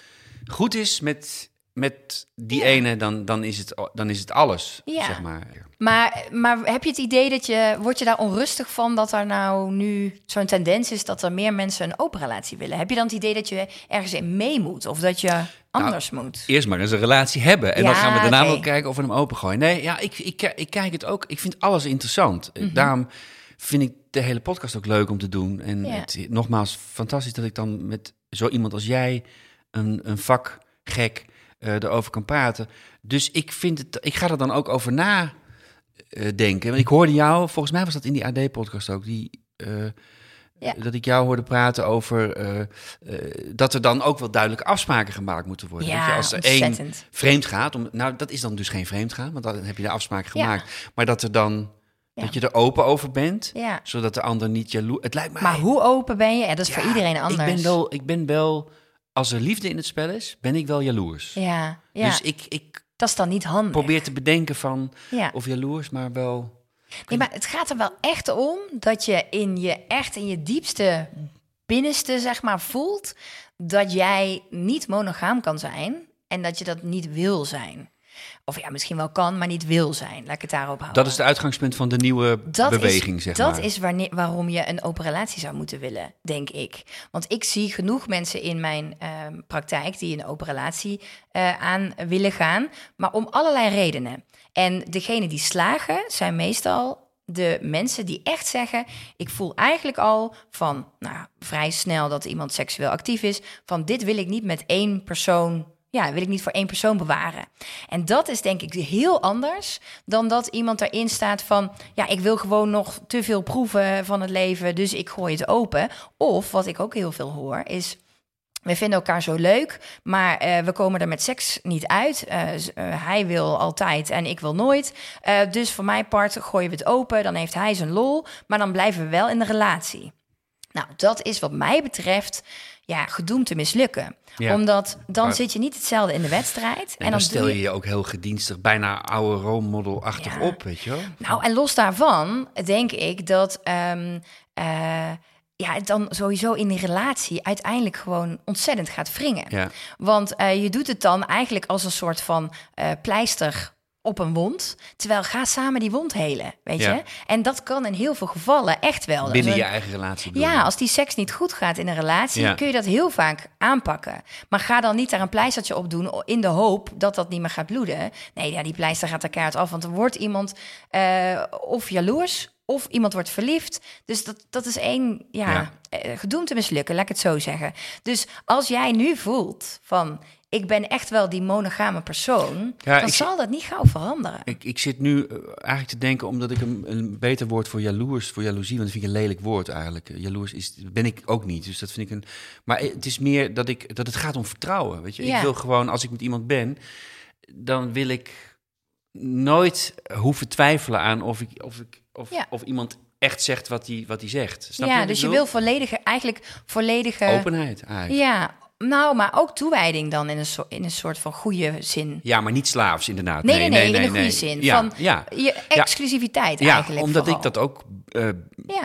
S2: goed is met, met die ene, dan, dan, is het, dan is het alles,
S3: Ja.
S2: zeg maar.
S3: Maar, maar heb je het idee dat je, word je daar onrustig van dat er nou nu zo'n tendens is dat er meer mensen een open relatie willen? Heb je dan het idee dat je ergens in mee moet of dat je anders moet?
S2: Eerst maar eens een relatie hebben. En dan gaan we daarna wel kijken of we hem opengooien. Nee, ja, ik, ik, ik kijk het ook. Ik vind alles interessant.
S3: Mhm.
S2: Daarom vind ik de hele podcast ook leuk om te doen. En het, nogmaals, fantastisch dat ik dan met zo iemand als jij, een, een vakgek, eh erover kan praten. Dus ik, vind het, ik ga er dan ook over na eh, denken. Want ik hoorde jou, volgens mij was dat in die AD-podcast ook, die... eh,
S3: Ja.
S2: Dat ik jou hoorde praten over eh, eh, dat er dan ook wel duidelijke afspraken gemaakt moeten worden. Je,
S3: Ja,
S2: als er één vreemd gaat, om, nou dat is dan dus geen vreemd gaan, want dan heb je de afspraak
S3: Ja.
S2: gemaakt. Maar dat er dan
S3: Ja.
S2: dat je er open over bent, zodat de ander niet jaloers. Het lijkt mij.
S3: Maar hoe open ben je? Ja, dat is voor iedereen anders.
S2: Ik ben wel, ik ben wel, als er liefde in het spel is, ben ik wel jaloers.
S3: Ja, ja.
S2: Dus ik, ik
S3: dat is dan niet handig.
S2: probeer te bedenken van
S3: Ja.
S2: of jaloers, maar wel.
S3: Nee, maar het gaat er wel echt om dat je in je echt in je diepste binnenste zeg maar voelt dat jij niet monogaam kan zijn en dat je dat niet wil zijn. Of ja, misschien wel kan, maar niet wil zijn. Laat ik het daarop houden.
S2: Dat is het uitgangspunt van de nieuwe
S3: Dat
S2: beweging,
S3: is,
S2: zeg
S3: dat
S2: maar.
S3: is wanneer, waarom je een open relatie zou moeten willen, denk ik. Want ik zie genoeg mensen in mijn ehm, praktijk die een open relatie eh, aan willen gaan, maar om allerlei redenen. En degene die slagen zijn meestal de mensen die echt zeggen: Ik voel eigenlijk al van nou, vrij snel dat iemand seksueel actief is, van dit wil ik niet met één persoon ja, wil ik niet voor één persoon bewaren. En dat is denk ik heel anders dan dat iemand erin staat van... ja, ik wil gewoon nog te veel proeven van het leven, dus ik gooi het open. Of, wat ik ook heel veel hoor, is... We vinden elkaar zo leuk, maar eh, we komen er met seks niet uit. Eh, eh, hij wil altijd en ik wil nooit. Dus voor mijn part gooien we het open, dan heeft hij zijn lol, maar dan blijven we wel in de relatie. Nou, dat is wat mij betreft ja, gedoemd te mislukken.
S2: Ja.
S3: Omdat dan
S2: Maar-
S3: zit je niet hetzelfde in de wedstrijd.
S2: En,
S3: en
S2: dan
S3: dan
S2: stel je je ook heel gedienstig, bijna oude rolmodel-achtig
S3: Ja.
S2: op, weet je wel?
S3: Nou, en los daarvan denk ik dat ehm, eh, ja, het dan sowieso in die relatie uiteindelijk gewoon ontzettend gaat wringen.
S2: Ja.
S3: Want eh, je doet het dan eigenlijk als een soort van eh, pleister op een wond. Terwijl ga samen die wond helen, weet
S2: Ja.
S3: je? En dat kan in heel veel gevallen echt wel.
S2: Binnen
S3: een-
S2: je eigen relatie. bedoel
S3: Ja, als die seks niet goed gaat in een relatie,
S2: Ja.
S3: kun je dat heel vaak aanpakken. Maar ga dan niet daar een pleistertje op doen in de hoop dat dat niet meer gaat bloeden. Nee, ja, die pleister gaat er keihard af, want er wordt iemand eh, of jaloers of iemand wordt verliefd. Dus dat, dat is één, ja,
S2: Ja.
S3: eh, gedoemd te mislukken, laat ik het zo zeggen. Dus als jij nu voelt van, ik ben echt wel die monogame persoon,
S2: Ja,
S3: dan
S2: ik-
S3: zal dat niet gauw veranderen.
S2: Ik, ik zit nu eh, eigenlijk te denken, omdat ik een, een beter woord voor jaloers, voor jaloezie, want dat vind ik een lelijk woord eigenlijk. Eh, Jaloers is, ben ik ook niet, dus dat vind ik een... Maar het is meer dat, ik, dat het gaat om vertrouwen, weet je.
S3: Ja.
S2: Ik wil gewoon, als ik met iemand ben, dan wil ik nooit hoeven twijfelen aan of, ik, of, ik, of,
S3: Ja.
S2: of iemand echt zegt wat hij wat hij zegt. Snap
S3: ja, dus je wil volledige, eigenlijk volledige...
S2: Openheid eigenlijk.
S3: Ja, nou, maar ook toewijding dan in een, soort, in een soort van goede zin.
S2: Ja, maar niet slaafs inderdaad.
S3: Nee, nee, nee, in een
S2: nee,
S3: goede
S2: nee.
S3: zin.
S2: Ja,
S3: van
S2: ja.
S3: je exclusiviteit
S2: Ja,
S3: eigenlijk
S2: omdat
S3: vooral.
S2: ik dat ook, eh,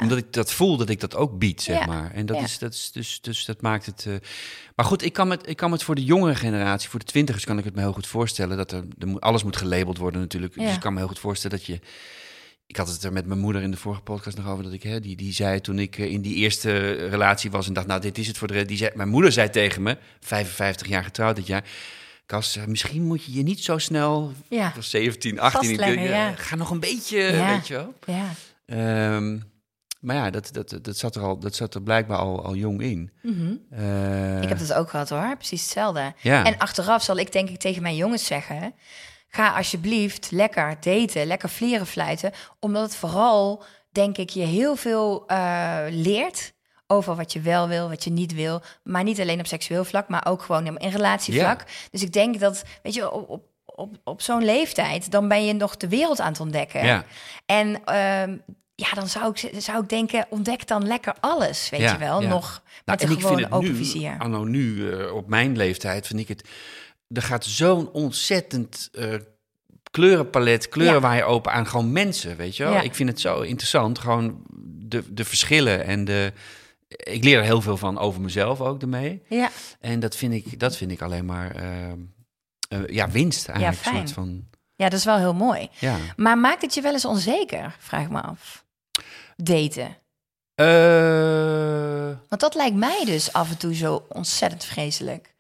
S2: omdat ik dat voel, dat ik dat ook bied, zeg maar. En dat is, dat is dus, dus dat maakt het. eh, maar goed, ik kan, het, ik kan het voor de jongere generatie, voor de twintigers, kan ik het me heel goed voorstellen dat er, er alles moet gelabeld worden natuurlijk. Dus ik kan me heel goed voorstellen dat je ik had het er met mijn moeder in de vorige podcast nog over. Dat ik, hè, die, die zei toen ik eh, in die eerste relatie was en dacht, nou, dit is het voor de rest. Die zei, mijn moeder zei tegen me, 55 jaar getrouwd dit jaar. Kas, eh, misschien moet je je niet zo snel,
S3: Ja.
S2: ik was 17, 18, ik, eh,
S3: ja.
S2: ga nog een beetje,
S3: Ja.
S2: weet je wel.
S3: Ja.
S2: Ehm, maar ja, dat, dat, dat, zat er al, dat zat er blijkbaar al, al jong in. Eh,
S3: Ik heb dat ook gehad hoor, precies hetzelfde.
S2: Ja.
S3: En achteraf zal ik denk ik tegen mijn jongens zeggen... ga alsjeblieft lekker daten, lekker vlieren fluiten. Omdat het vooral, denk ik, je heel veel eh, leert... over wat je wel wil, wat je niet wil. Maar niet alleen op seksueel vlak, maar ook gewoon in relatievlak. Dus ik denk dat, weet je, op, op, op, op zo'n leeftijd... dan ben je nog de wereld aan het ontdekken.
S2: Ja.
S3: En... ehm, ja, dan zou ik, zou ik denken, ontdek dan lekker alles, weet
S2: Ja,
S3: je wel.
S2: ja.
S3: Nog
S2: Nou,
S3: met
S2: en
S3: een
S2: ik vind
S3: gewoon
S2: het
S3: open
S2: nu,
S3: vizier.
S2: anno nu, eh, op mijn leeftijd, vind ik het... Er gaat zo'n ontzettend eh, kleurenpalet, kleuren
S3: Ja.
S2: waar je open aan. Gewoon mensen, weet je wel.
S3: Ja.
S2: Ik vind het zo interessant, gewoon de, de verschillen en de... Ik leer er heel veel van over mezelf ook ermee.
S3: Ja,
S2: En dat vind ik, dat vind ik alleen maar... eh, eh, ja, winst eigenlijk. Een soort van,
S3: ja, dat is wel heel mooi.
S2: ja.
S3: Maar maakt het je wel eens onzeker? Vraag ik me af. Daten.
S2: Eh,
S3: Want dat lijkt mij dus af en toe zo ontzettend vreselijk.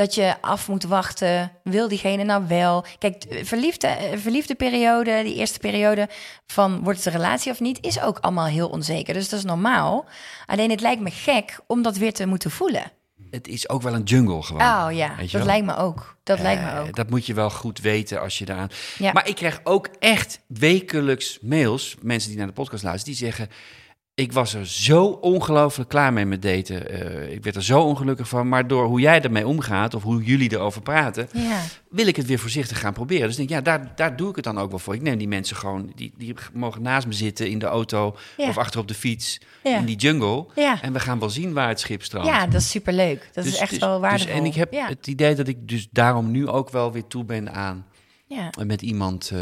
S3: Dat je af moet wachten. Wil diegene nou wel? Kijk, de verliefde, eh, verliefde periode, die eerste periode van wordt het een relatie of niet, is ook allemaal heel onzeker. Dus dat is normaal. Alleen het lijkt me gek om dat weer te moeten voelen.
S2: het is ook wel een jungle gewoon.
S3: Oh ja, dat
S2: wel?
S3: lijkt me ook. Dat lijkt me
S2: Eh,
S3: ook.
S2: Dat moet je wel goed weten als je daaraan...
S3: Ja.
S2: Maar ik krijg ook echt wekelijks mails, mensen die naar de podcast luisteren, die zeggen... Ik was er zo ongelooflijk klaar mee met daten. Eh, ik werd er zo ongelukkig van. Maar door hoe jij ermee omgaat, of hoe jullie erover praten,
S3: Ja.
S2: wil ik het weer voorzichtig gaan proberen. Dus ik denk, ja, daar, daar doe ik het dan ook wel voor. Ik neem die mensen gewoon, die, die mogen naast me zitten in de auto
S3: Ja.
S2: of achter op de fiets
S3: Ja.
S2: in die jungle. En we gaan wel zien waar het schip strandt.
S3: ja, dat is superleuk. Dat is
S2: Dus-
S3: echt
S2: dus-
S3: wel waardevol.
S2: Dus, en ik heb het idee dat ik dus daarom nu ook wel weer toe ben aan
S3: Ja.
S2: met iemand eh,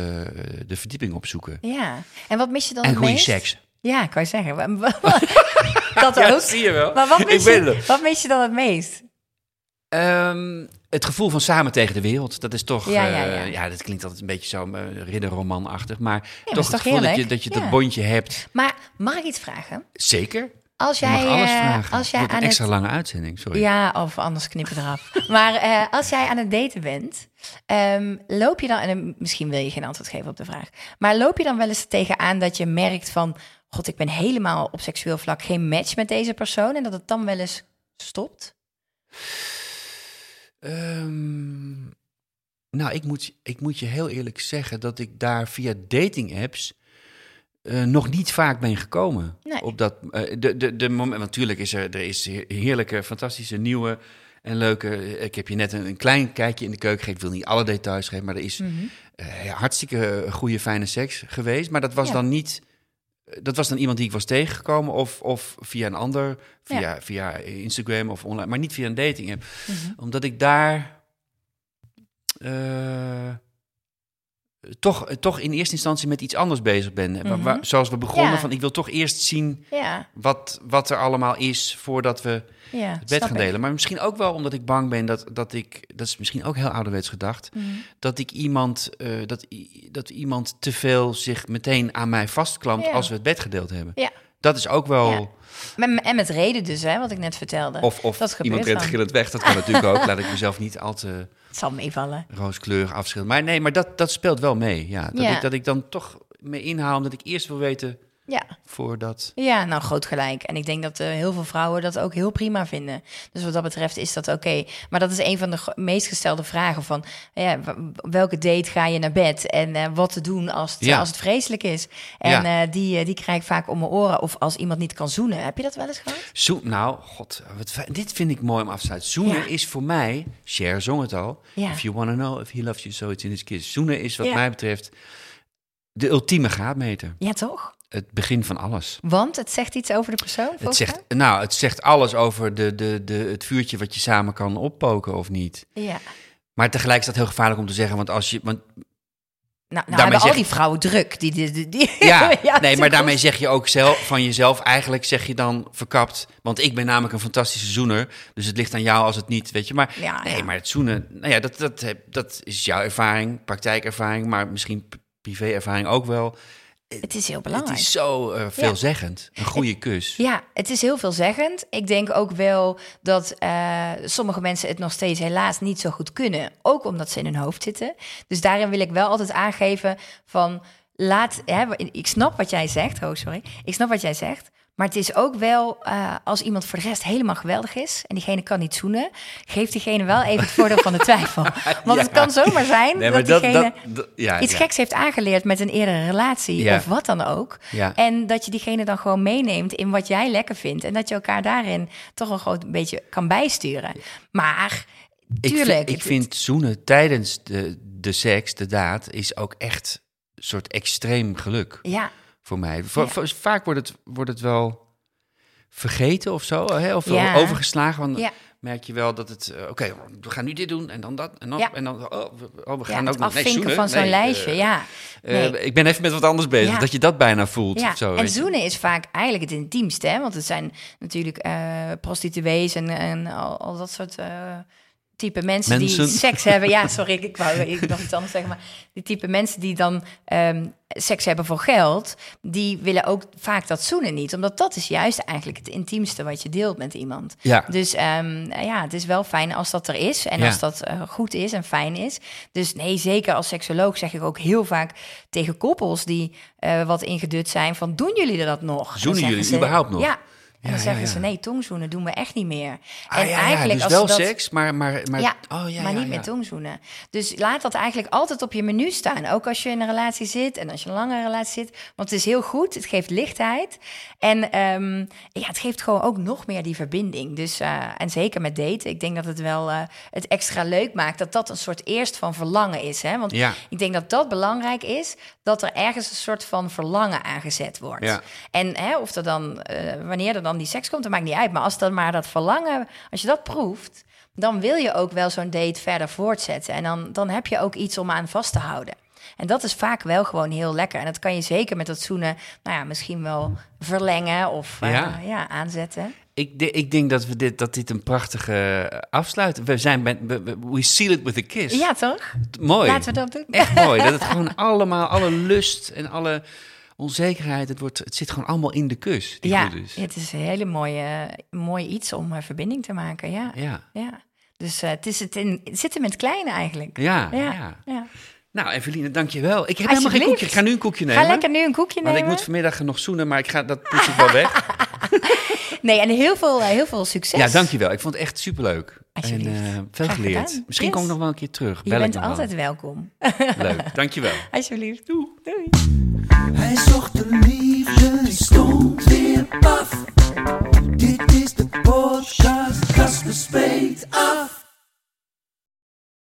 S2: de verdieping opzoeken.
S3: ja. En wat mis je dan
S2: En goede seks.
S3: Ja, kan je zeggen. Dat
S2: Ja,
S3: ook.
S2: zie je wel.
S3: Maar wat
S2: Ik
S3: mis, je, wat mis je dan het meest?
S2: Ehm, het gevoel van samen tegen de wereld, dat is toch...
S3: Ja,
S2: Ja,
S3: ja, ja.
S2: dat klinkt altijd een beetje zo uh, ridderromanachtig. Maar toch
S3: toch
S2: het gevoel dat je, dat, je dat bondje hebt.
S3: Maar mag ik iets vragen?
S2: Zeker.
S3: Als jij,
S2: mag alles
S3: eh,
S2: vragen.
S3: als jij aan
S2: een extra
S3: het,
S2: lange uitzending, sorry.
S3: ja, of anders knip het eraf. maar eh, als jij aan het daten bent, ehm, loop je dan, en misschien wil je geen antwoord geven op de vraag, maar loop je dan wel eens tegenaan dat je merkt van, god, ik ben helemaal op seksueel vlak geen match met deze persoon en dat het dan wel eens stopt?
S2: Ehm, nou, ik moet, ik moet je heel eerlijk zeggen dat ik daar via dating apps eh, nog niet vaak ben gekomen.
S3: Nee.
S2: Op dat, eh, de, de, de moment, natuurlijk is er, er is heerlijke, fantastische, nieuwe en leuke. Ik heb je net een, een klein kijkje in de keuken gegeven. Ik wil niet alle details geven, maar er is eh, ja, hartstikke goede, fijne seks geweest. Maar dat was
S3: Ja.
S2: dan niet. Dat was dan iemand die ik was tegengekomen, of, of via een ander, via,
S3: Ja.
S2: via Instagram of online, maar niet via een dating app.
S3: Mhm.
S2: Omdat ik daar eh, toch, toch in eerste instantie met iets anders bezig ben.
S3: Mhm.
S2: zoals we begonnen,
S3: Ja.
S2: van ik wil toch eerst zien
S3: Ja,
S2: wat, wat er allemaal is voordat we
S3: ja.
S2: het bed gaan
S3: ik.
S2: delen. Maar misschien ook wel omdat ik bang ben dat, dat ik, dat is misschien ook heel ouderwets gedacht,
S3: Mhm.
S2: dat ik iemand, eh, dat, dat iemand te veel zich meteen aan mij vastklampt
S3: Ja.
S2: als we het bed gedeeld hebben.
S3: Ja.
S2: Dat is ook wel.
S3: Ja. Met- En met reden dus, hè, wat ik net vertelde.
S2: Of, of
S3: Dat gebeurt
S2: iemand rent gillend weg. Dat kan natuurlijk ook. Laat ik mezelf niet al te
S3: Het zal meevallen.
S2: rooskleurig afschilderen. Maar nee, maar dat, dat speelt wel mee. Ja, dat,
S3: Ja.
S2: Ik, dat ik dan toch me inhaal omdat ik eerst wil weten
S3: Ja.
S2: voordat...
S3: Ja, nou groot gelijk. En ik denk dat eh, heel veel vrouwen dat ook heel prima vinden. Dus wat dat betreft is dat oké. Maar dat is een van de meest gestelde vragen van... Ja, welke date ga je naar bed? En eh, wat te doen als het,
S2: Ja.
S3: als het vreselijk is? En
S2: Ja.
S3: eh, die, die krijg ik vaak om mijn oren. Of als iemand niet kan zoenen. Heb je dat wel eens gehad?
S2: Zo, nou, god, wat, dit vind ik mooi om af te sluiten. Zoenen is voor mij, Cher zong het al... If you want to know if he loves you, so it's in his kiss. Zoenen is wat mij betreft de ultieme graadmeter.
S3: Ja, toch?
S2: Het begin van alles.
S3: Want het zegt iets over de persoon,
S2: Het zegt, nou, het zegt alles over de, de, de, het vuurtje wat je samen kan oppoken of niet.
S3: Ja.
S2: Maar tegelijk is dat heel gevaarlijk om te zeggen, want als je... Want,
S3: Nou, nou
S2: Daarmee
S3: hebben al die vrouwen druk. Die, die, die, die-
S2: ja, nee, maar daarmee zeg je ook zelf, van jezelf, eigenlijk zeg je dan verkapt. Want ik ben namelijk een fantastische zoener, dus het ligt aan jou als het niet, weet je. Maar
S3: Ja,
S2: nee,
S3: ja.
S2: maar het zoenen, nou ja, dat, dat, dat is jouw ervaring, praktijkervaring, maar misschien privéervaring ook wel.
S3: Het is heel
S2: Het
S3: belangrijk.
S2: is zo eh, veelzeggend. Een goede kus.
S3: Ja, het is heel veelzeggend. Ik denk ook wel dat eh, sommige mensen het nog steeds helaas niet zo goed kunnen. Ook omdat ze in hun hoofd zitten. Dus daarin wil ik wel altijd aangeven van laat. Hè, ik snap wat jij zegt. Oh, sorry. Ik snap wat jij zegt. Maar het is ook wel, eh, als iemand voor de rest helemaal geweldig is en diegene kan niet zoenen, geef diegene wel even het voordeel van de twijfel. Want het kan zomaar zijn
S2: Nee,
S3: dat
S2: dat,
S3: diegene
S2: dat, dat- ja,
S3: iets
S2: ja.
S3: geks heeft aangeleerd met een eerdere relatie of wat dan ook. En dat je diegene dan gewoon meeneemt in wat jij lekker vindt. En dat je elkaar daarin toch een groot beetje kan bijsturen. Maar
S2: Ik
S3: tuurlijk.
S2: vind, ik vind zoenen tijdens de, de seks, de daad, is ook echt een soort extreem geluk
S3: Ja,
S2: voor mij. Va-
S3: Ja.
S2: va- Vaak wordt het, wordt het wel vergeten of zo, hè? of
S3: Ja.
S2: overgeslagen. Want
S3: Ja.
S2: merk je wel dat het, eh, oké, we gaan nu dit doen en dan dat. En dan,
S3: Ja.
S2: en dan oh, we, oh, we gaan ook nog nee,
S3: afvinken
S2: zoenen.
S3: van zo'n
S2: Nee,
S3: lijstje.
S2: eh,
S3: ja.
S2: eh,
S3: Nee.
S2: ik ben even met wat anders bezig, dat je dat bijna voelt.
S3: Ja,
S2: of zo,
S3: en
S2: je.
S3: zoenen is vaak eigenlijk het intiemste. Hè? Want het zijn natuurlijk prostituees en, en al, al dat soort type mensen, die seks hebben. Ja, sorry, ik, ik wou ik nog iets anders zeggen. Maar die type mensen die dan ehm, seks hebben voor geld... die willen ook vaak dat zoenen niet. Omdat dat is juist eigenlijk het intiemste wat je deelt met iemand.
S2: Ja.
S3: Dus ehm, ja, het is wel fijn als dat er is en
S2: Ja.
S3: als dat eh, goed is en fijn is. Dus nee, zeker als seksoloog zeg ik ook heel vaak tegen koppels die eh, wat ingedut zijn van doen jullie dat nog?
S2: Zoenen jullie
S3: ze,
S2: überhaupt nog?
S3: Ja. En dan zeggen ze nee, tongzoenen doen we echt niet meer.
S2: Ah,
S3: en
S2: ja,
S3: eigenlijk
S2: dus
S3: als
S2: wel
S3: dat,
S2: seks, maar, maar, maar
S3: ja,
S2: oh, ja,
S3: maar niet met tongzoenen. Dus laat dat eigenlijk altijd op je menu staan. Ook als je in een relatie zit en als je een lange relatie zit. Want het is heel goed, het geeft lichtheid. En ehm, ja, het geeft gewoon ook nog meer die verbinding. Dus, eh, en zeker met daten. Ik denk dat het wel eh, het extra leuk maakt dat dat een soort eerst van verlangen is. Hè? Want
S2: Ja.
S3: ik denk dat dat belangrijk is, dat er ergens een soort van verlangen aangezet wordt.
S2: Ja.
S3: En hè, of er dan, eh, wanneer er dan die seks komt, dat maakt niet uit. Maar als dan maar dat verlangen, als je dat proeft, dan wil je ook wel zo'n date verder voortzetten. En dan, dan heb je ook iets om aan vast te houden. En dat is vaak wel gewoon heel lekker. En dat kan je zeker met dat zoenen, nou ja, misschien wel verlengen of eh,
S2: Ja.
S3: ja. aanzetten.
S2: Ik, de- ik denk dat, we dit, dat dit een prachtige uh, afsluit. We zijn bij, we, seal it with a kiss.
S3: Ja, toch?
S2: mooi.
S3: Laten we dat doen.
S2: Echt mooi. Dat het gewoon allemaal, alle lust en alle onzekerheid, het, wordt, het zit gewoon allemaal in de kus. Die
S3: Ja,
S2: is.
S3: het is een hele mooie, mooi iets om eh, verbinding te maken. Ja, ja.
S2: Ja.
S3: Dus eh, het, is het, in, het zit hem in het kleine eigenlijk.
S2: Ja, ja.
S3: ja. ja.
S2: Nou, Eveline, dankjewel. Ik heb helemaal geen koekje. Ik ga nu een koekje nemen.
S3: Ga lekker nu een koekje
S2: Want
S3: nemen.
S2: ik moet vanmiddag nog zoenen, maar ik ga, dat poets ik wel weg.
S3: Nee, en heel veel, eh, heel veel succes.
S2: Ja, dankjewel. Ik vond het echt superleuk. En uh, veel geleerd. Misschien
S3: yes.
S2: kom ik nog wel een keer terug.
S3: Je bent
S2: altijd wel.
S3: welkom.
S2: Leuk, dankjewel.
S3: Alsjeblieft. Doei. Doei.
S1: Hij zocht de liefde, die stond weer paf. Dit is de podcast, Kasper spreekt af.